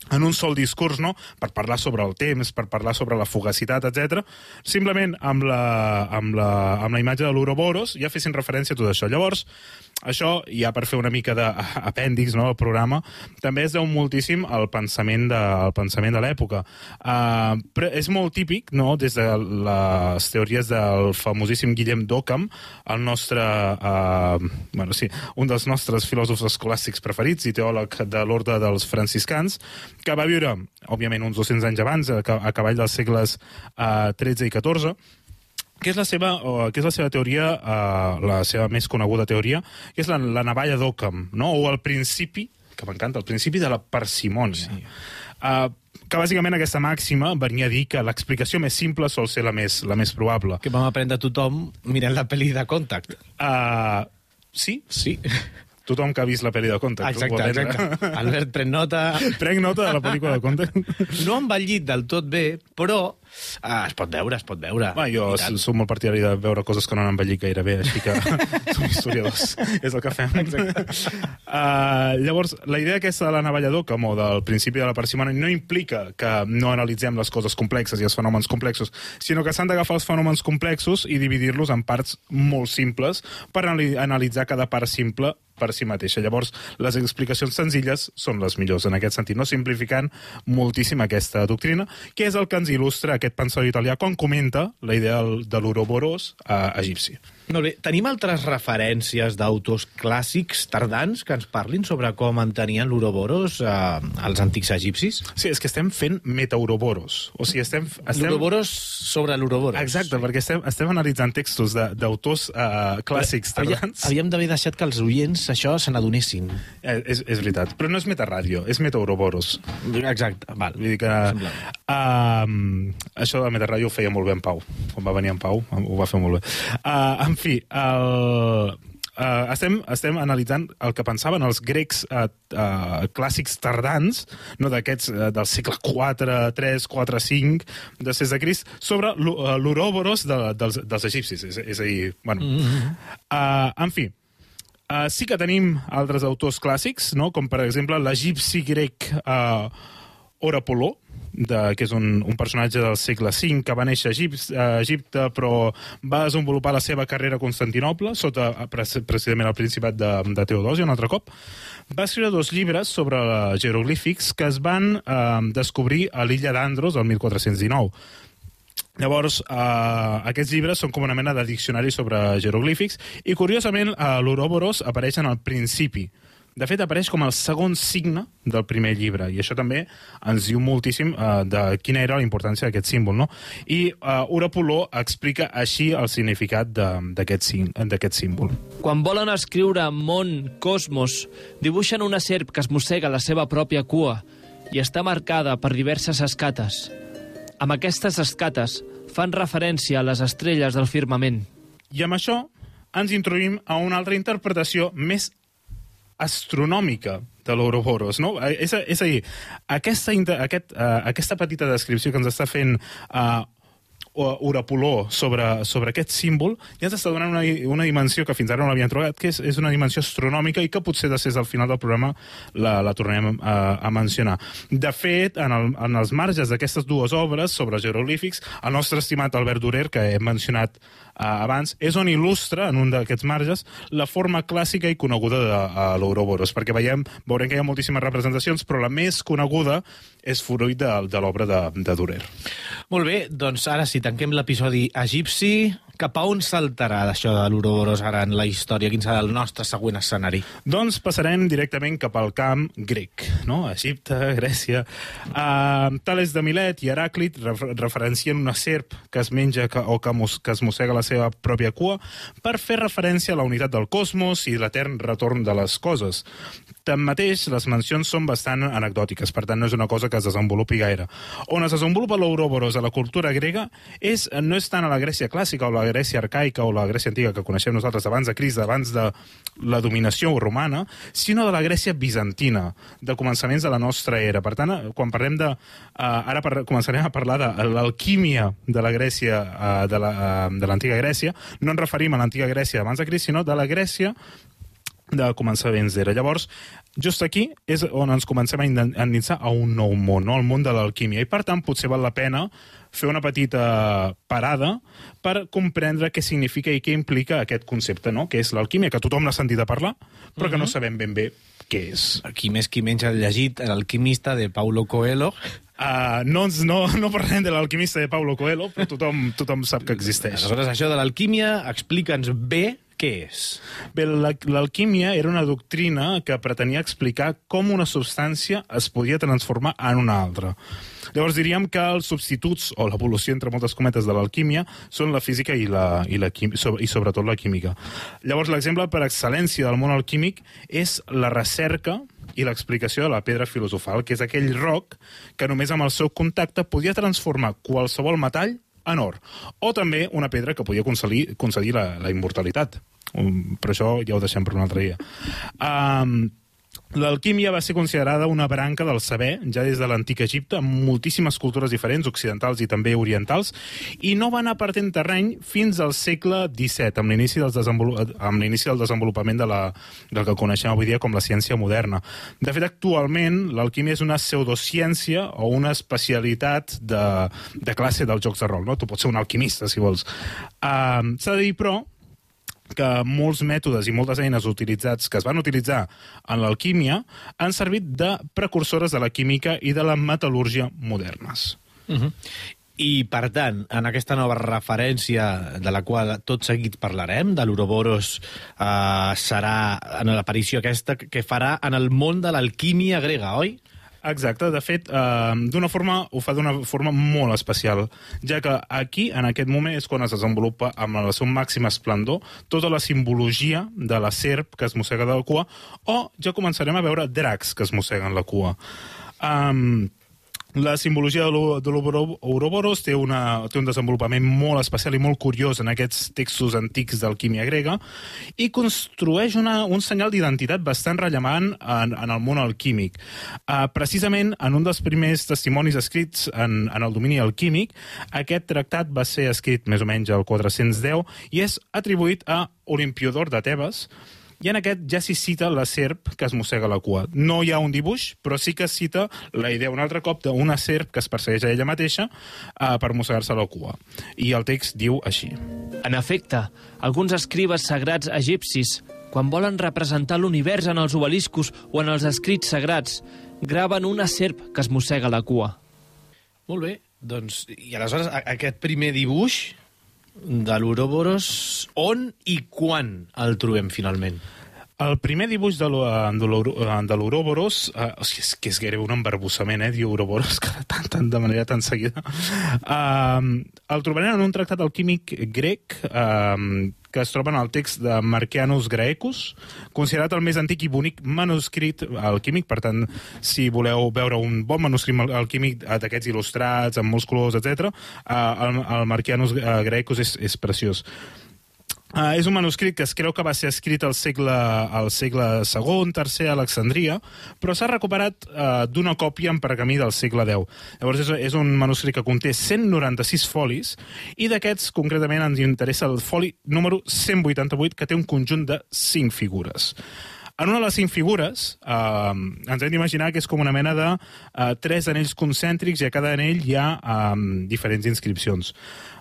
S5: en un sol discurs, no?, per parlar sobre el temps, per parlar sobre la fugacitat, etc. simplement amb la, amb la, amb la imatge de l'Ouroboros ja fessin referència a tot això. Llavors, això, ja per fer una mica d'apèndix no, al programa, també es deu moltíssim al pensament de, al pensament de l'època. Uh, però és molt típic, no?, des de les teories del famosíssim Guillem d'Occam, el nostre, uh, bueno, sí, un dels nostres filòsofs escolàstics preferits i teòleg de l'ordre dels franciscans, que va viure, òbviament, uns 200 anys abans, a, a cavall dels segles uh, 13 i 14, que és la seva, o, que és la seva teoria, uh, la seva més coneguda teoria, que és la, la navalla d'Occam, no? o el principi, que m'encanta, el principi de la parsimònia. Sí. Uh, que bàsicament aquesta màxima venia a dir que l'explicació més simple sol ser la més, la més probable.
S4: Que vam aprendre tothom mirant la pel·li de Contact.
S5: Uh, sí?
S4: Sí.
S5: Tothom que ha vist la pel·li de Contact.
S4: Exacte, exacte. Albert, pren nota.
S5: Prenc nota de la pel·lícula de Contact.
S4: No ha envellit del tot bé, però Ah, es pot veure, es pot veure.
S5: Va, jo soc molt partidari de veure coses que no han envellit gaire bé, així que som historiadors. És el que fem. Uh, llavors, la idea aquesta de la navalla d'oca, o del principi de la parsimònia, no implica que no analitzem les coses complexes i els fenòmens complexos, sinó que s'han d'agafar els fenòmens complexos i dividir-los en parts molt simples per anali- analitzar cada part simple per si mateixa. Llavors, les explicacions senzilles són les millors en aquest sentit, no simplificant moltíssim aquesta doctrina, que és el que ens il·lustra aquest pensador italià quan comenta la idea de l'Ouroboros eh, egipci.
S4: Molt bé. Tenim altres referències d'autors clàssics tardans que ens parlin sobre com entenien l'Ouroboros eh, els antics egipcis?
S5: Sí, és que estem fent metauroboros. O sigui, estem... estem...
S4: L'Ouroboros sobre l'Ouroboros.
S5: Exacte, perquè estem, estem analitzant textos de- d'autors uh, clàssics
S4: Havia-
S5: tardans.
S4: Havíem d'haver deixat que els oients això se n'adonessin.
S5: Eh, és, és veritat, però no és metaràdio, és metauroboros.
S4: Exacte, val.
S5: Vull dir que... Uh, això de Metarràdio ho feia molt bé en Pau. Quan va venir en Pau, ho va fer molt bé. Uh, en fi, el... Uh, estem, estem analitzant el que pensaven els grecs uh, uh, clàssics tardans, no d'aquests uh, del segle 4, 3, 4, 5 després de Crist, sobre l'U- l'Ouroboros de, dels, dels egipcis. És, és a dir, bueno... Mm -hmm. uh, en fi, Uh, sí que tenim altres autors clàssics, no? com per exemple l'egipci grec uh, Orapoló, de, que és un, un personatge del segle V que va néixer a Egipte, a Egipte però va desenvolupar la seva carrera a Constantinople sota pre- precisament el principat de, de Teodosi un altre cop va escriure dos llibres sobre jeroglífics que es van eh, descobrir a l'illa d'Andros el 1419 Llavors, eh, aquests llibres són com una mena de diccionari sobre jeroglífics i, curiosament, eh, l'Ouroboros apareix en el principi. De fet, apareix com el segon signe del primer llibre, i això també ens diu moltíssim eh, de quina era la importància d'aquest símbol. No? I eh, Orapoló explica així el significat d'aquest símbol.
S3: Quan volen escriure món, cosmos, dibuixen una serp que es mossega la seva pròpia cua i està marcada per diverses escates. Amb aquestes escates fan referència a les estrelles del firmament.
S5: I amb això ens introduïm a una altra interpretació més astronòmica de l'Ouroboros, no? Eh, És, a- és a dir, aquesta, aquest, uh, aquesta petita descripció que ens està fent uh, Orapoló sobre, sobre aquest símbol ja ens està donant una, una dimensió que fins ara no l'havíem trobat, que és, és una dimensió astronòmica i que potser després al final del programa la, la tornem a, a mencionar. De fet, en, el, en els marges d'aquestes dues obres sobre jeroglífics, el nostre estimat Albert Durer, que hem mencionat abans, és on il·lustra, en un d'aquests marges, la forma clàssica i coneguda de uh, l'Ouroboros, perquè veiem, veurem que hi ha moltíssimes representacions, però la més coneguda és fruit de, de l'obra de, de Durer.
S4: Molt bé, doncs ara sí, tanquem l'episodi egipci. Cap a on saltarà això de l'Ouroboros ara en la història? Quin serà el nostre següent escenari?
S5: Doncs passarem directament cap al camp grec, no? Egipte, Grècia... Uh, Tales de Milet i Heràclit refer referencien una serp que es menja que, o que, mos que es mossega la seva pròpia cua per fer referència a la unitat del cosmos i l'etern retorn de les coses. Tanmateix, les mencions són bastant anecdòtiques, per tant no és una cosa que es desenvolupi gaire. On es desenvolupa l'Ouroboros a la cultura grega és, no és tant a la Grècia clàssica o la Grècia arcaica o la Grècia antiga que coneixem nosaltres abans de Crist, abans de la dominació romana, sinó de la Grècia bizantina, de començaments de la nostra era. Per tant, quan parlem de... Uh, ara par començarem a parlar de l'alquímia de la Grècia, uh, de la, uh, l'antiga Grècia, no ens referim a l'antiga Grècia abans de Crist, sinó de la Grècia de començaments d'era. Llavors, just aquí és on ens comencem a endinsar a un nou món, no? el món de l'alquímia. I, per tant, potser val la pena fer una petita parada per comprendre què significa i què implica aquest concepte, no? que és l'alquímia, que tothom n'ha sentit a parlar, però que no sabem ben bé què és.
S4: Qui més qui menys ha llegit l'alquimista de Paulo Coelho.
S5: Uh, no, ens- no, no parlem de l'alquimista de Paulo Coelho, però tothom, tothom sap que existeix.
S4: Aleshores, això de l'alquímia, explica'ns bé què és.
S5: Bé, la- l'alquímia era una doctrina que pretenia explicar com una substància es podia transformar en una altra. Llavors diríem que els substituts, o l'evolució entre moltes cometes de l'alquímia, són la física i, la, i, la, i sobretot la química. Llavors l'exemple per excel·lència del món alquímic és la recerca i l'explicació de la pedra filosofal, que és aquell roc que només amb el seu contacte podia transformar qualsevol metall en or. O també una pedra que podia concedir, concedir la, la immortalitat. Um, però això ja ho deixem per un altre dia. Um, L'alquímia va ser considerada una branca del saber ja des de l'antic Egipte, amb moltíssimes cultures diferents, occidentals i també orientals, i no va anar perdent terreny fins al segle XVII, amb l'inici dels desenvolu- amb l'inici del desenvolupament de la, del que coneixem avui dia com la ciència moderna. De fet, actualment, l'alquímia és una pseudociència o una especialitat de, de classe dels jocs de rol. No? Tu pots ser un alquimista, si vols. Uh, S'ha de dir, però, que molts mètodes i moltes eines utilitzats que es van utilitzar en l'alquímia han servit de precursores de la química i de la metal·lúrgia modernes.
S4: I, per tant, en aquesta nova referència de la qual tot seguit parlarem, de l'Uroboros, eh, serà en l'aparició aquesta que farà en el món de l'alquímia grega, oi?
S5: Exacte, de fet, eh, d'una forma, ho fa d'una forma molt especial, ja que aquí, en aquest moment, és quan es desenvolupa amb el seu màxim esplendor tota la simbologia de la serp que es mossega de la cua, o ja començarem a veure dracs que es mosseguen la cua. Um, la simbologia de l'O- de l'Ouroboros té, una, té un desenvolupament molt especial i molt curiós en aquests textos antics d'alquímia grega i construeix una, un senyal d'identitat bastant rellevant en, en el món alquímic. Uh, precisament, en un dels primers testimonis escrits en, en el domini alquímic, aquest tractat va ser escrit més o menys al 410 i és atribuït a Olimpiodor de Tebes, i en aquest ja s'hi cita la serp que es mossega la cua. No hi ha un dibuix, però sí que es cita la idea un altre cop d'una serp que es persegueix a ella mateixa uh, per mossegar-se la cua. I el text diu així.
S3: En efecte, alguns escribes sagrats egipcis, quan volen representar l'univers en els obeliscos o en els escrits sagrats, graven una serp que es mossega la cua.
S4: Molt bé, doncs, i aleshores aquest primer dibuix de l'Uroboros, on i quan el trobem finalment?
S5: El primer dibuix de l'O- de l'Ouro- de l'Ouroboros, eh, és que és gairebé un embarbussament, eh, dir Ouroboros cada tant, tant, de manera tan seguida. Uh, el trobarem en un tractat alquímic grec uh, que es troba en el text de Marcianus Graecus, considerat el més antic i bonic manuscrit alquímic, per tant, si voleu veure un bon manuscrit al- alquímic eh, d'aquests il·lustrats, amb molts colors, etc., uh, el, el Marcianus eh, Graecus és, és preciós. Uh, és un manuscrit que es creu que va ser escrit al segle, al segle II, III, a Alexandria, però s'ha recuperat uh, d'una còpia en pergamí del segle X. Llavors és, és un manuscrit que conté 196 folis i d'aquests concretament ens interessa el foli número 188 que té un conjunt de 5 figures. En una de les cinc figures eh, ens hem d'imaginar que és com una mena de eh, tres anells concèntrics i a cada anell hi ha eh, diferents inscripcions.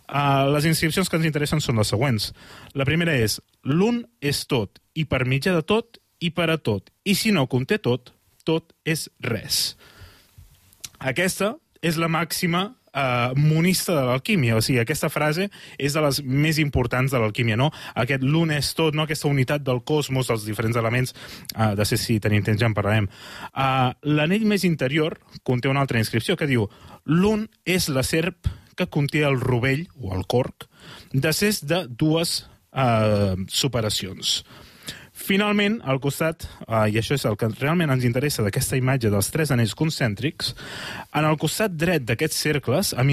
S5: Uh, les inscripcions que ens interessen són les següents. La primera és, l'un és tot, i per mitjà de tot, i per a tot. I si no conté tot, tot és res. Aquesta és la màxima uh, monista de l'alquímia, o sigui, aquesta frase és de les més importants de l'alquímia, no? Aquest l'un és tot, no? aquesta unitat del cosmos, dels diferents elements, uh, de ser si tenim temps ja en parlarem. Uh, L'anell més interior conté una altra inscripció que diu l'un és la serp que conté el rovell, o el corc, desès de dues uh, superacions. Finalment, al costat, eh, i això és el que realment ens interessa d'aquesta imatge dels tres anells concèntrics, en el costat dret d'aquests cercles, amb,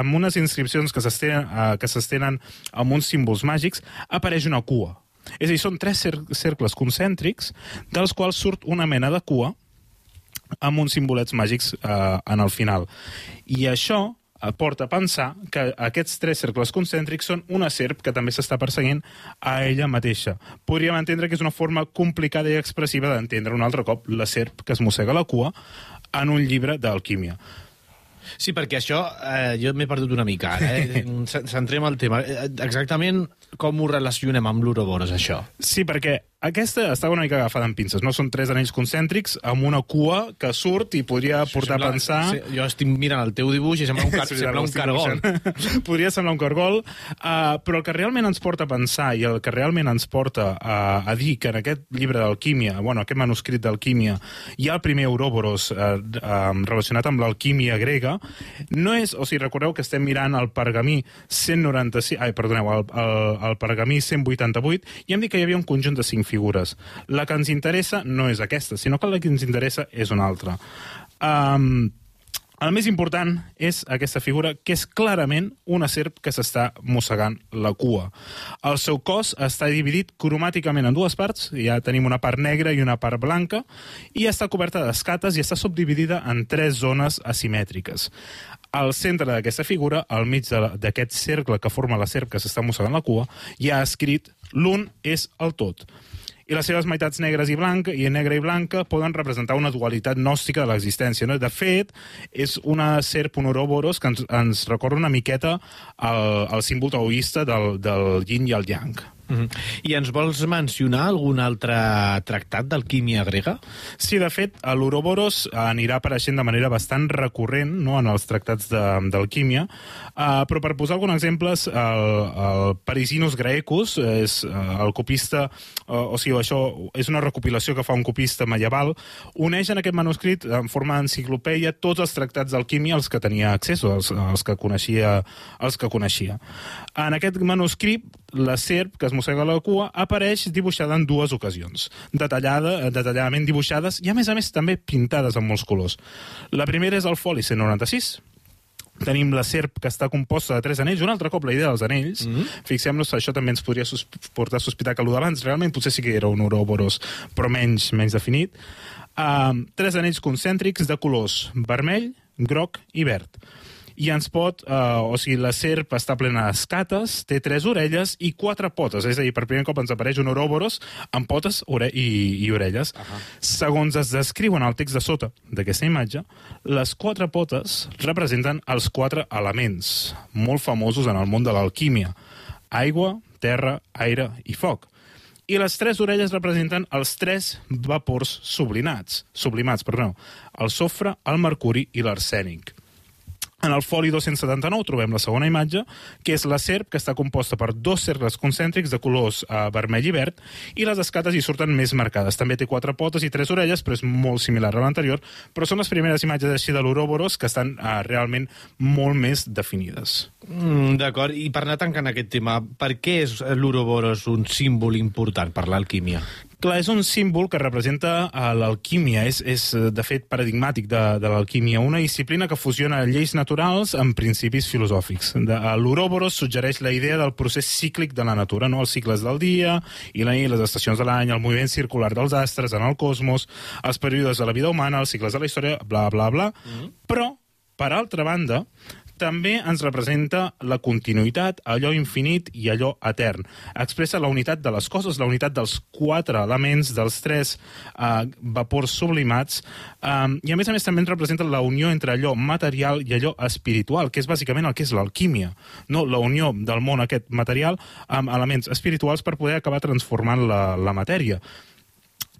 S5: amb unes inscripcions que eh, s'estenen amb uns símbols màgics, apareix una cua. És a dir, són tres cer cercles concèntrics dels quals surt una mena de cua amb uns simbolets màgics eh, en el final. I això eh, porta a pensar que aquests tres cercles concèntrics són una serp que també s'està perseguint a ella mateixa. Podríem entendre que és una forma complicada i expressiva d'entendre un altre cop la serp que es mossega la cua en un llibre d'alquímia.
S4: Sí, perquè això eh, jo m'he perdut una mica. Eh? Centrem el tema. Eh, Exactament com ho relacionem amb l'Uroboros, això?
S5: Sí, perquè aquesta estava una mica agafada amb pinces. No són tres anells concèntrics amb una cua que surt i podria portar
S4: Sembla-
S5: a pensar...
S4: Sí, jo estic mirant el teu dibuix i sembla un, car
S5: Sí,
S4: sembla un cargol.
S5: dibuixant. Podria semblar un cargol, uh, però el que realment ens porta a pensar i el que realment ens porta a, a dir que en aquest llibre d'alquímia, bueno, aquest manuscrit d'alquímia, hi ha el primer Ouroboros uh, um, relacionat amb l'alquímia grega, no és, o sigui, recordeu que estem mirant el pergamí 196, ai, perdoneu, el, el, el pergamí 188, i hem dit que hi havia un conjunt de cinc figures. La que ens interessa no és aquesta, sinó que la que ens interessa és una altra. Um, El més important és aquesta figura, que és clarament una serp que s'està mossegant la cua. El seu cos està dividit cromàticament en dues parts, ja tenim una part negra i una part blanca, i està coberta d'escates i està subdividida en tres zones asimètriques. Al centre d'aquesta figura, al mig d'aquest cercle que forma la serp que s'està mossegant la cua, hi ha escrit l'un és el tot i les seves meitats negres i blanca i negra i blanca poden representar una dualitat gnòstica de l'existència. No? De fet, és una serp, un ouroboros, que ens, ens recorda una miqueta al, al símbol taoista del, del yin i el yang.
S4: Mhm. I ens vols mencionar algun altre tractat d'alquímia grega?
S5: Sí, de fet, l'Ouroboros anirà apareixent de manera bastant recurrent no, en els tractats d'alquímia, uh, però per posar alguns exemples, el, el Parisinus Graecus és uh, el copista, uh, o sigui, això és una recopilació que fa un copista medieval, uneix en aquest manuscrit en forma d'enciclopèdia tots els tractats d'alquímia als que tenia accés, els, els, que coneixia, els que coneixia. En aquest manuscrit, la serp que es mossega la cua apareix dibuixada en dues ocasions, detallada, detalladament dibuixades i, a més a més, també pintades en molts colors. La primera és el foli 196, tenim la serp que està composta de tres anells, un altre cop la idea dels anells, mm -hmm. fixem-nos, això també ens podria sus portar a sospitar que el d'abans realment potser sí que era un ouroboros, però menys, menys definit. Uh, tres anells concèntrics de colors vermell, groc i verd i ens pot, eh, o sigui, la serp està plena d'escates, té tres orelles i quatre potes, és a dir, per primer cop ens apareix un ouroboros amb potes ore i, i orelles. Uh -huh. Segons es descriu en el text de sota d'aquesta imatge, les quatre potes representen els quatre elements molt famosos en el món de l'alquímia. Aigua, terra, aire i foc i les tres orelles representen els tres vapors sublimats, sublimats perdó, el sofre, el mercuri i l'arsènic. En el foli 279 trobem la segona imatge, que és la serp, que està composta per dos cercles concèntrics de colors eh, vermell i verd, i les escates hi surten més marcades. També té quatre potes i tres orelles, però és molt similar a l'anterior, però són les primeres imatges així de l'Ouroboros que estan eh, realment molt més definides.
S4: Mm, D'acord, i per anar tancant aquest tema, per què és l'Ouroboros un símbol important per l'alquímia?
S5: Clar, és un símbol que representa eh, l'alquímia, és, és eh, de fet paradigmàtic de, de l'alquímia, una disciplina que fusiona lleis naturals amb principis filosòfics. De, a L'Ouroboros suggereix la idea del procés cíclic de la natura, no? els cicles del dia i la nit, les estacions de l'any, el moviment circular dels astres en el cosmos, els períodes de la vida humana, els cicles de la història, bla, bla, bla. Mm -hmm. Però, per altra banda, també ens representa la continuïtat, allò infinit i allò etern. Expressa la unitat de les coses, la unitat dels quatre elements, dels tres eh, vapors sublimats, eh, i a més a més també ens representa la unió entre allò material i allò espiritual, que és bàsicament el que és l'alquímia, no? la unió del món aquest material amb elements espirituals per poder acabar transformant la, la matèria.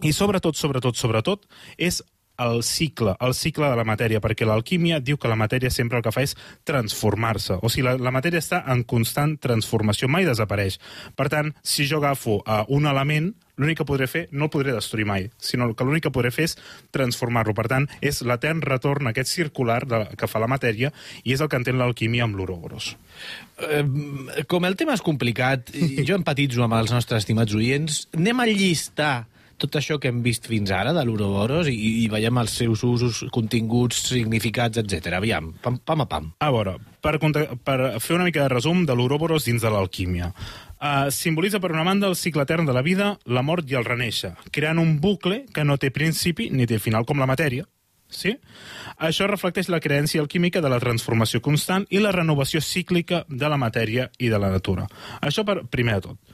S5: I sobretot, sobretot, sobretot, és el cicle, el cicle de la matèria, perquè l'alquímia diu que la matèria sempre el que fa és transformar-se. O sigui, la, la matèria està en constant transformació, mai desapareix. Per tant, si jo agafo uh, un element, l'únic que podré fer no el podré destruir mai, sinó que l'únic que podré fer és transformar-lo. Per tant, és l'etern retorn aquest circular de, que fa la matèria i és el que entén l'alquímia amb l'Ouroboros.
S4: Eh, com el tema és complicat, jo empatitzo amb els nostres estimats oients, anem a llistar tot això que hem vist fins ara de l'Ouroboros i, i veiem els seus usos, continguts, significats, etc. Aviam, pam, pam a pam.
S5: A veure, per, per fer una mica de resum de l'Ouroboros dins de l'alquímia. Uh, simbolitza, per una banda, el cicle etern de la vida, la mort i el reneixer, creant un bucle que no té principi ni té final com la matèria. Sí? Això reflecteix la creència alquímica de la transformació constant i la renovació cíclica de la matèria i de la natura. Això per primer de tot.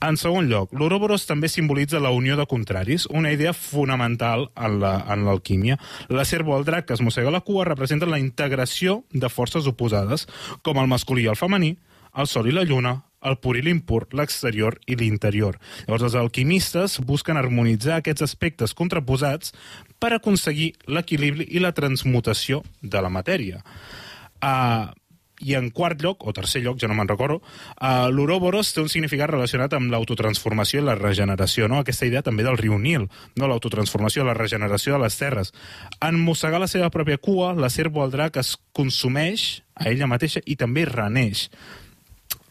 S5: En segon lloc, l'Ouroboros també simbolitza la unió de contraris, una idea fonamental en la- en l'alquímia. La, la serva o el drac que es mossega la cua representa la integració de forces oposades, com el masculí i el femení, el sol i la lluna, el pur i l'impur, l'exterior i l'interior. Llavors, els alquimistes busquen harmonitzar aquests aspectes contraposats per aconseguir l'equilibri i la transmutació de la matèria. Uh, i en quart lloc, o tercer lloc, ja no me'n recordo, uh, l'Ouroboros té un significat relacionat amb l'autotransformació i la regeneració, no? aquesta idea també del riu Nil, no? l'autotransformació, la regeneració de les terres. En mossegar la seva pròpia cua, la serp o el drac es consumeix a ella mateixa i també reneix.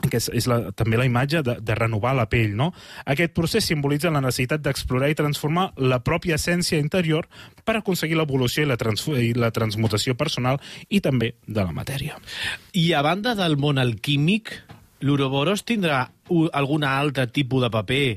S5: Que és, és la, també la imatge de, de renovar la pell. No? Aquest procés simbolitza la necessitat d'explorar i transformar la pròpia essència interior per aconseguir l'evolució i, la i la transmutació personal i també de la matèria.
S4: I a banda del món alquímic, l'Uroboros tindrà algun altre tipus de paper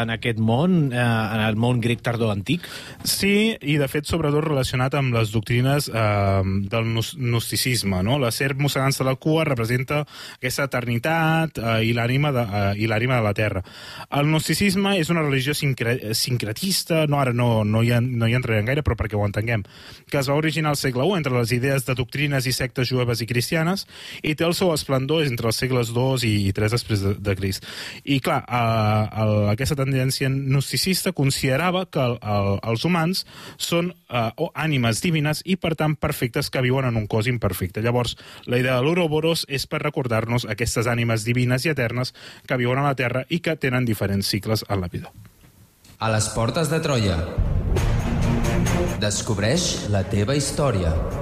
S4: en aquest món, eh, en el món grec tardor antic?
S5: Sí, i de fet sobretot relacionat amb les doctrines eh, del gnos- gnosticisme. No? La serp mossegant-se la cua representa aquesta eternitat eh, i l'ànima de, eh, i l'ànima de la terra. El gnosticisme és una religió sincre sincretista, no, ara no, no, hi, no hi entrarem gaire, però perquè ho entenguem, que es va originar al segle I entre les idees de doctrines i sectes jueves i cristianes i té el seu esplendor entre els segles II i III després de, de Crist. I clar, eh, el, aquesta tendència gnosticista considerava que el, el, els humans són eh, o ànimes divines i, per tant, perfectes que viuen en un cos imperfecte. Llavors, la idea de l'Ouroboros és per recordar-nos aquestes ànimes divines i eternes que viuen a la Terra i que tenen diferents cicles en la vida.
S6: A les portes de Troia. Descobreix la teva història.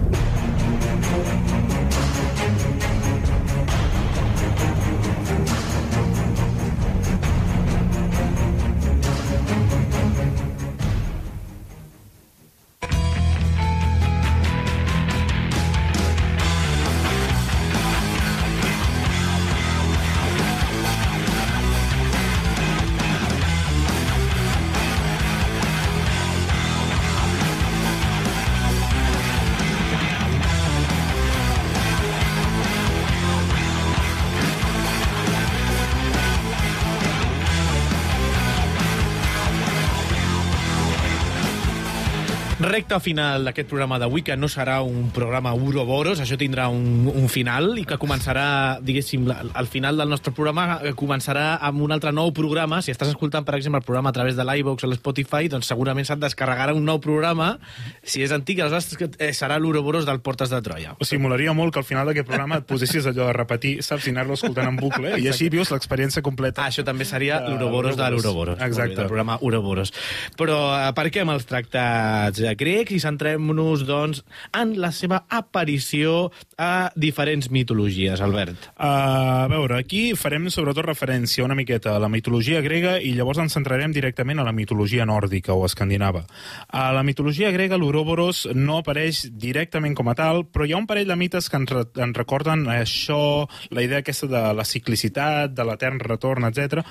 S4: Recte final d'aquest programa d'avui, que no serà un programa Uroboros, això tindrà un, un final i que començarà, diguéssim, al final del nostre programa eh, començarà amb un altre nou programa. Si estàs escoltant, per exemple, el programa a través de l'iVox o l'Spotify, doncs segurament se't descarregarà un nou programa. Si és antic, aleshores eh, serà l'Uroboros del Portes de Troia.
S5: O sigui, molaria molt que al final d'aquest programa et posessis allò de repetir, saps, i anar-lo escoltant en bucle, i així vius l'experiència completa.
S4: Ah, això també seria l'Uroboros de l'Uroboros.
S5: Exacte.
S4: El programa Uroboros. Però aparquem els tractats grecs i centrem-nos, doncs, en la seva aparició a diferents mitologies, Albert.
S5: A veure, aquí farem sobretot referència una miqueta a la mitologia grega i llavors ens centrarem directament a la mitologia nòrdica o escandinava. A la mitologia grega l'Ouroboros no apareix directament com a tal, però hi ha un parell de mites que ens, re ens recorden això, la idea aquesta de la ciclicitat, de l'etern retorn, etc.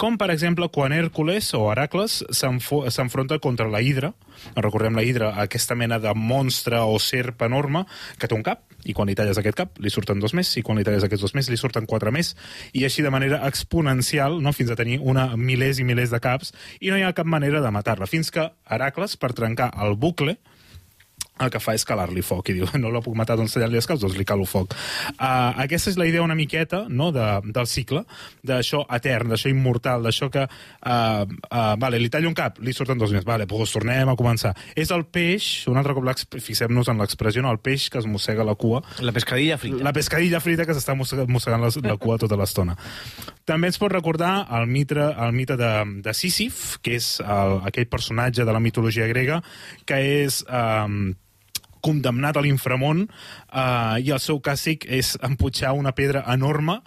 S5: Com, per exemple, quan Hèrcules o Heracles s'enfronta contra la Hidra, recordem la Hidra, aquesta mena de monstre o serp enorme que té un cap, i quan li talles aquest cap li surten dos més, i quan li talles aquests dos més li surten quatre més, i així de manera exponencial, no? fins a tenir una milers i milers de caps, i no hi ha cap manera de matar-la, fins que Heracles, per trencar el bucle, el que fa és calar-li foc i diu, no la puc matar doncs tallar-li els caps, doncs li calo foc. Uh, aquesta és la idea una miqueta no, de, del cicle, d'això etern, d'això immortal, d'això que, uh, uh, vale, li tallo un cap, li surten dos més, vale, doncs tornem a començar. És el peix, un altre cop fixem-nos en l'expressió, no, el peix que es mossega la cua,
S4: La pescadilla frita.
S5: la pescadilla frita que s'està mossegant, mossegant la, la cua tota l'estona. També ens pot recordar el, mitre, el mite de, de Sísif, que és el, aquell personatge de la mitologia grega, que és... Um, condemnat a l'inframont eh, i el seu càstig és emputxar una pedra enorme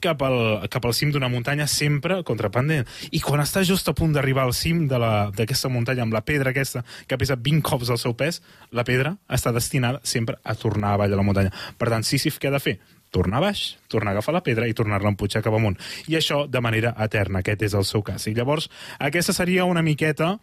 S5: cap al, cap al cim d'una muntanya sempre contrapendent. I quan està just a punt d'arribar al cim d'aquesta muntanya amb la pedra aquesta, que pesa 20 cops el seu pes, la pedra està destinada sempre a tornar avall de la muntanya. Per tant, Sísif què ha de fer? tornar baix, tornar a agafar la pedra i tornar-la a empujar cap amunt. I això de manera eterna, aquest és el seu cas. I llavors, aquesta seria una miqueta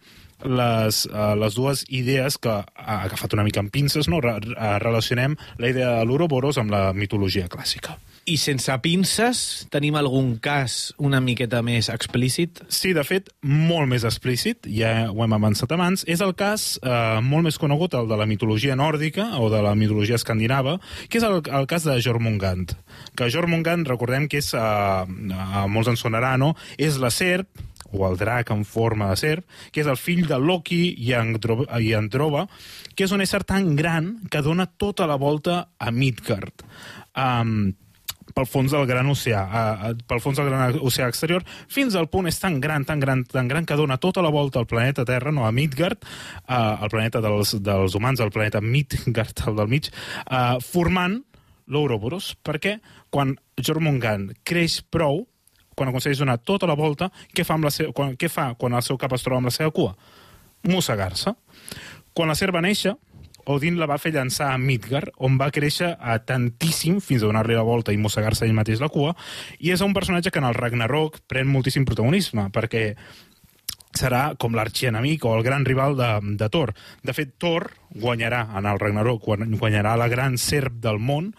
S5: les, uh, les dues idees que ha agafat una mica amb pinces, no? Re re relacionem la idea de l'Ouroboros amb la mitologia clàssica.
S4: I sense pinces, tenim algun cas una miqueta més explícit?
S5: Sí, de fet, molt més explícit, ja ho hem avançat abans, és el cas eh, molt més conegut, el de la mitologia nòrdica o de la mitologia escandinava, que és el, el cas de Jormungand. Que Jormungand, recordem que és, eh, a molts en sonarà, no? És la serp, o el drac en forma de serp, que és el fill de Loki i Andro i Androva, que és un ésser tan gran que dona tota la volta a Midgard. Um, pel fons del gran oceà, uh, pel fons del gran oceà exterior, fins al punt és tan gran, tan gran, tan gran que dona tota la volta al planeta Terra, no a Midgard, uh, el planeta dels, dels humans, el planeta Midgard, el del mig, uh, formant l'Ouroboros, perquè quan Jormungand creix prou, quan aconsegueix donar tota la volta, què fa, amb la seva, quan, què fa quan el seu cap es troba amb la seva cua? Mossegar-se. Quan la serva va néixer, Odin la va fer llançar a Midgard, on va créixer a tantíssim fins a donar-li la volta i mossegar-se ell mateix la cua, i és un personatge que en el Ragnarok pren moltíssim protagonisme, perquè serà com l'arxienemic o el gran rival de, de Thor. De fet, Thor guanyarà en el Ragnarok, guany- guanyarà la gran serp del món,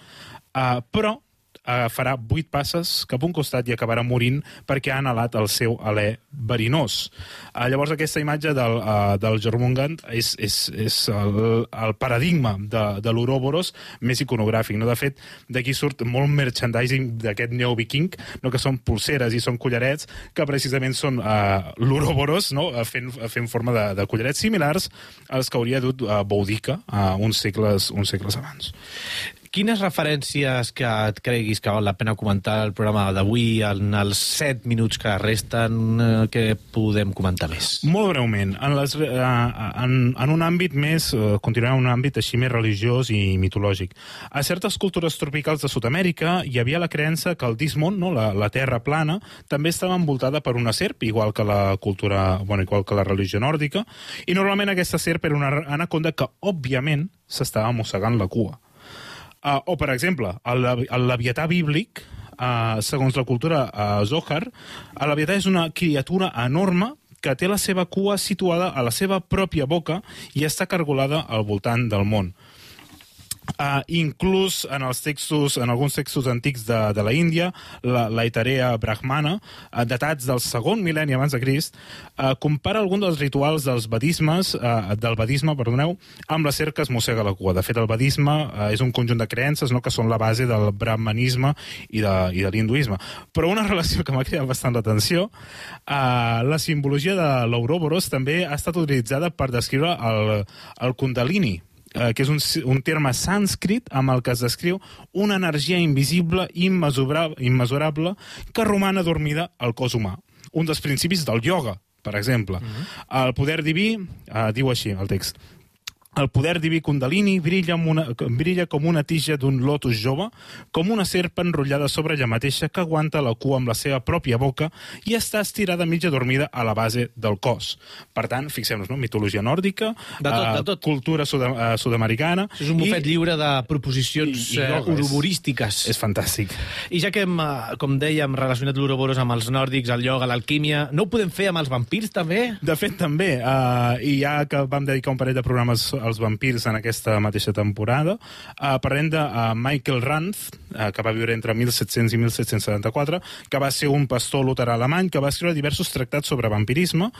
S5: uh, però uh, farà vuit passes cap a un costat i acabarà morint perquè ha anhelat el seu alè verinós. Uh, llavors aquesta imatge del, uh, del Jormungand és, és, és el, el paradigma de, de l'Ouroboros més iconogràfic. No? De fet, d'aquí surt molt merchandising d'aquest neo-viking, no? que són pulseres i són collarets, que precisament són uh, l'Ouroboros, no? Uh, fent, fent forma de, de collarets similars als que hauria dut uh, Boudica uh, uns, segles, uns segles abans.
S4: Quines referències que et creguis que val la pena comentar al programa d'avui, en els 7 minuts que resten, eh, que podem comentar més?
S5: Molt breument, en, les, eh, en, en un àmbit més, eh, continuem en un àmbit així més religiós i mitològic. A certes cultures tropicals de Sud-amèrica hi havia la creença que el Dismon, no, la, la terra plana, també estava envoltada per una serp, igual que la cultura, bueno, igual que la religió nòrdica, i normalment aquesta serp era una anaconda que, òbviament, s'estava mossegant la cua. Uh, o, per exemple, el, levi- el leviatà bíblic, uh, segons la cultura uh, Zohar, el leviatà és una criatura enorme que té la seva cua situada a la seva pròpia boca i està cargolada al voltant del món. Uh, inclús en els textos, en alguns textos antics de, de la Índia, la, la Itarea Brahmana, uh, datats del segon mil·lenni abans de Crist, uh, compara algun dels rituals dels vedismes, uh, del vedisme, perdoneu, amb la serp que es mossega la cua. De fet, el vedisme uh, és un conjunt de creences no, que són la base del brahmanisme i de, i de l'hinduisme. Però una relació que m'ha cridat bastant l'atenció, uh, la simbologia de l'Ouroboros també ha estat utilitzada per descriure el, el Kundalini, eh, que és un, un terme sànscrit amb el que es descriu una energia invisible i immesurable, immesurable que roman adormida al cos humà. Un dels principis del ioga, per exemple. Mm -hmm. El poder diví, eh, diu així el text, el poder diví Kundalini brilla, amb una, brilla com una tija d'un lotus jove, com una serp enrotllada sobre ella mateixa que aguanta la cua amb la seva pròpia boca i està estirada mitja dormida a la base del cos. Per tant, fixem-nos, no? mitologia nòrdica,
S4: De tot,
S5: eh,
S4: de tot.
S5: cultura sud eh, sud-americana...
S4: És un bufet
S5: i-
S4: lliure de proposicions
S5: I- i
S4: eh,
S5: ioga, és-
S4: uroborístiques.
S5: És fantàstic.
S4: I ja que hem, com dèiem, relacionat l'Ouroboros amb els nòrdics, el ioga, l'alquímia, no ho podem fer amb els vampirs, també?
S5: De fet, també, uh, i ja que vam dedicar un parell de programes als vampirs en aquesta mateixa temporada, uh, parlem de uh, Michael Ranth, uh, que va viure entre 1700 i 1774, que va ser un pastor luterà alemany que va escriure diversos tractats sobre vampirisme,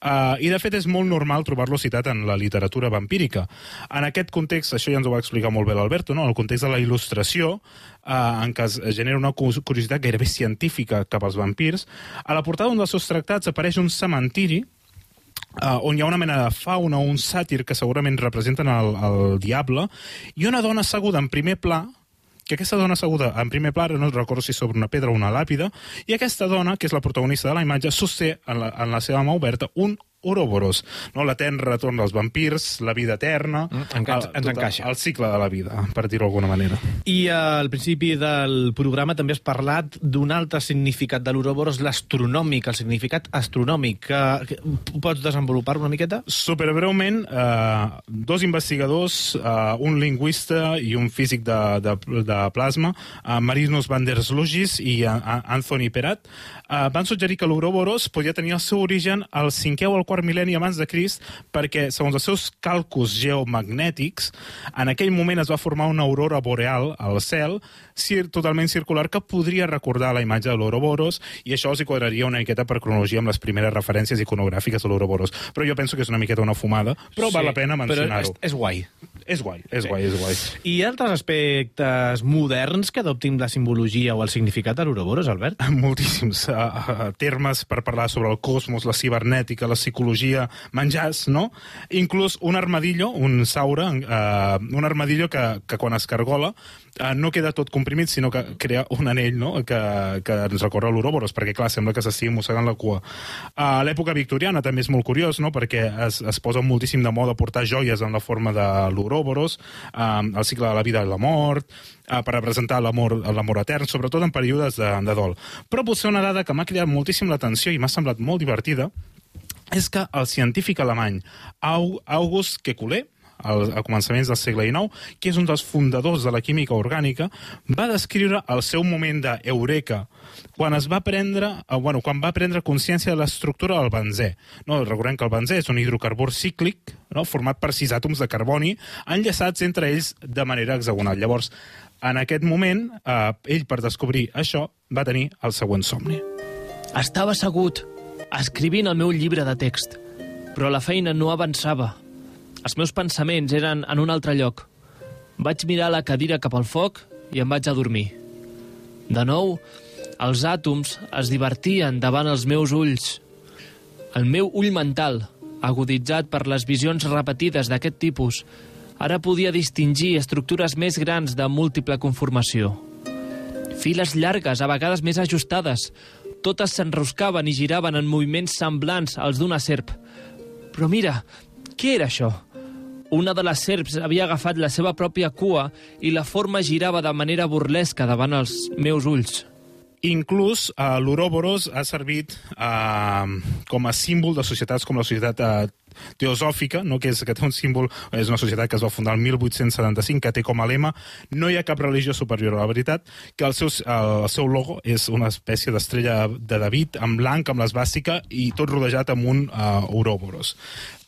S5: Uh, I, de fet, és molt normal trobar-lo citat en la literatura vampírica. En aquest context, això ja ens ho va explicar molt bé l'Alberto, no? en el context de la il·lustració, uh, en què es genera una curiositat gairebé científica cap als vampirs, a la portada d'un dels seus tractats apareix un cementiri Uh, on hi ha una mena de fauna un sàtir que segurament representen el, el diable, i una dona asseguda en primer pla, que aquesta dona asseguda en primer pla, no recordo si sobre una pedra o una làpida, i aquesta dona, que és la protagonista de la imatge, sosté en la, en la seva mà oberta un Ouroboros, no? l'etern retorn dels vampirs, la vida eterna...
S4: Mm, enca-
S5: el,
S4: ens
S5: tot
S4: encaixa.
S5: El cicle de la vida, per dir-ho d'alguna manera.
S4: I eh, al principi del programa també has parlat d'un altre significat de l'Ouroboros, l'astronòmic, el significat astronòmic. Que, que, ho pots desenvolupar una miqueta?
S5: Superbreument, eh, dos investigadors, eh, un lingüista i un físic de, de, de plasma, eh, Marinus van der Slugis i eh, Anthony Perat, eh, van suggerir que l'Ouroboros podia tenir el seu origen al 5è o al quart mil·lenni abans de Crist, perquè, segons els seus càlculs geomagnètics, en aquell moment es va formar una aurora boreal al cel, cir totalment circular, que podria recordar la imatge de l'Ouroboros, i això els hi quadraria una miqueta per cronologia amb les primeres referències iconogràfiques de l'Ouroboros. Però jo penso que és una miqueta una fumada, però sí, val la pena mencionar-ho.
S4: és, és guai.
S5: És guai, és guai, és guai.
S4: I altres aspectes moderns que adoptin la simbologia o el significat de l'Ouroboros, Albert?
S5: Moltíssims uh, uh, termes per parlar sobre el cosmos, la cibernètica, la psicologia, menjars, no? Inclús un armadillo, un saure, eh, un armadillo que, que quan es cargola eh, no queda tot comprimit, sinó que crea un anell no? que, que ens recorre l'Ouroboros, perquè, clar, sembla que s'estigui mossegant la cua. A l'època victoriana també és molt curiós, no? perquè es, es posa moltíssim de moda portar joies en la forma de l'Ouroboros, eh, el cicle de la vida i la mort, eh, per representar l'amor etern, sobretot en períodes de, de dol. Però potser una dada que m'ha cridat moltíssim l'atenció i m'ha semblat molt divertida és que el científic alemany Au- August Kekulé, al, a començaments del segle XIX, que és un dels fundadors de la química orgànica, va descriure el seu moment d'eureka quan es va prendre, eh, bueno, quan va prendre consciència de l'estructura del benzè. No, recordem que el benzè és un hidrocarbur cíclic no, format per sis àtoms de carboni enllaçats entre ells de manera hexagonal. Llavors, en aquest moment, eh, ell, per descobrir això, va tenir el següent somni.
S3: Estava assegut, escrivint el meu llibre de text, però la feina no avançava. Els meus pensaments eren en un altre lloc. Vaig mirar la cadira cap al foc i em vaig adormir. De nou, els àtoms es divertien davant els meus ulls. El meu ull mental, aguditzat per les visions repetides d'aquest tipus, ara podia distingir estructures més grans de múltiple conformació. Files llargues, a vegades més ajustades, totes s'enroscaven i giraven en moviments semblants als d'una serp. Però mira, què era això? Una de les serps havia agafat la seva pròpia cua i la forma girava de manera burlesca davant els meus ulls.
S5: Inclús eh, l'Ouroboros ha servit eh, com a símbol de societats com la societat eh, teosòfica, no? que, és, que té un símbol, és una societat que es va fundar el 1875, que té com a lema no hi ha cap religió superior a la veritat, que el seu, el seu logo és una espècie d'estrella de David, en blanc, amb l'esbàstica, i tot rodejat amb un uh, Ouroboros.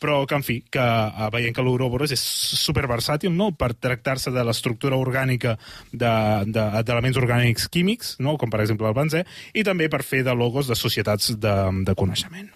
S5: Però que, en fi, que uh, veient que l'Ouroboros és superversàtil, no?, per tractar-se de l'estructura orgànica d'elements de, de, orgànics químics, no?, com per exemple el benzè, i també per fer de logos de societats de, de coneixement.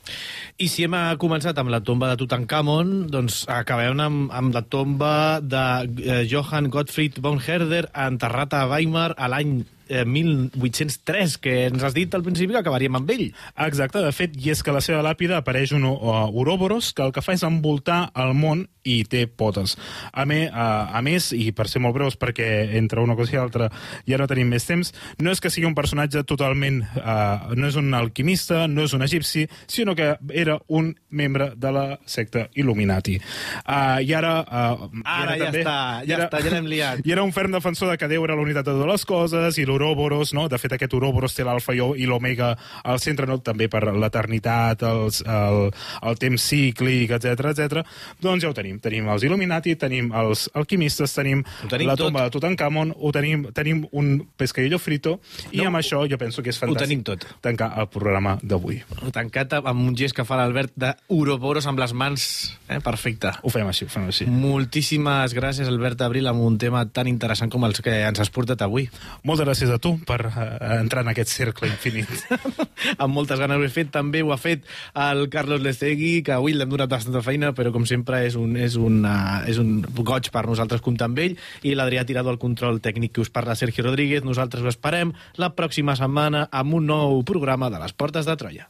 S4: I si hem eh, començat amb la tomba de Tutankamon, doncs acabem amb, amb la tomba de eh, Johann Gottfried von Herder, enterrat a Weimar a l'any eh, 1803, que ens has dit al principi que acabaríem amb ell.
S5: Exacte, de fet, i és que a la seva làpida apareix un uh, Ouroboros que el que fa és envoltar el món i té potes. A, me, uh, a més, i per ser molt breus, perquè entre una cosa i l'altra ja no tenim més temps, no és que sigui un personatge totalment... Uh, no és un alquimista, no és un egipci, sinó que era un membre de la secta Illuminati. Uh, I ara... Uh,
S4: Ara
S5: era
S4: ja està, ja està, ja l'hem liat.
S5: I era un ferm defensor de que Déu era la unitat de totes les coses, i l'Ouroboros, no? De fet, aquest Ouroboros té l'alfa i i l'omega al centre, no? També per l'eternitat, el, el temps cíclic, etc etc. Doncs ja ho tenim. Tenim els Illuminati, tenim els alquimistes, tenim,
S4: Ho tenim
S5: la
S4: tot.
S5: tomba de Tutankamon, ho tenim, tenim un pescadillo frito, i
S4: No,
S5: amb això jo penso que és
S4: ho
S5: fantàstic
S4: tenim tot.
S5: tancar el programa d'avui.
S4: Tancat amb un gest que fa l'Albert d'Ouroboros amb les mans. Eh? Perfecte.
S5: Ho fem així, ho fem així.
S4: Moltíssimes gràcies, Albert Abril, amb un tema tan interessant com els que ens has portat avui.
S5: Moltes gràcies a tu per uh, entrar en aquest cercle infinit.
S4: amb moltes ganes ho he fet. També ho ha fet el Carlos Lecegui, que avui l'hem donat bastanta feina, però com sempre és un, és un, uh, és un goig per nosaltres comptar amb ell. I l'Adrià Tirado, el control tècnic que us parla Sergio Rodríguez. Nosaltres ho esperem la pròxima setmana amb un nou programa de les Portes de Troia.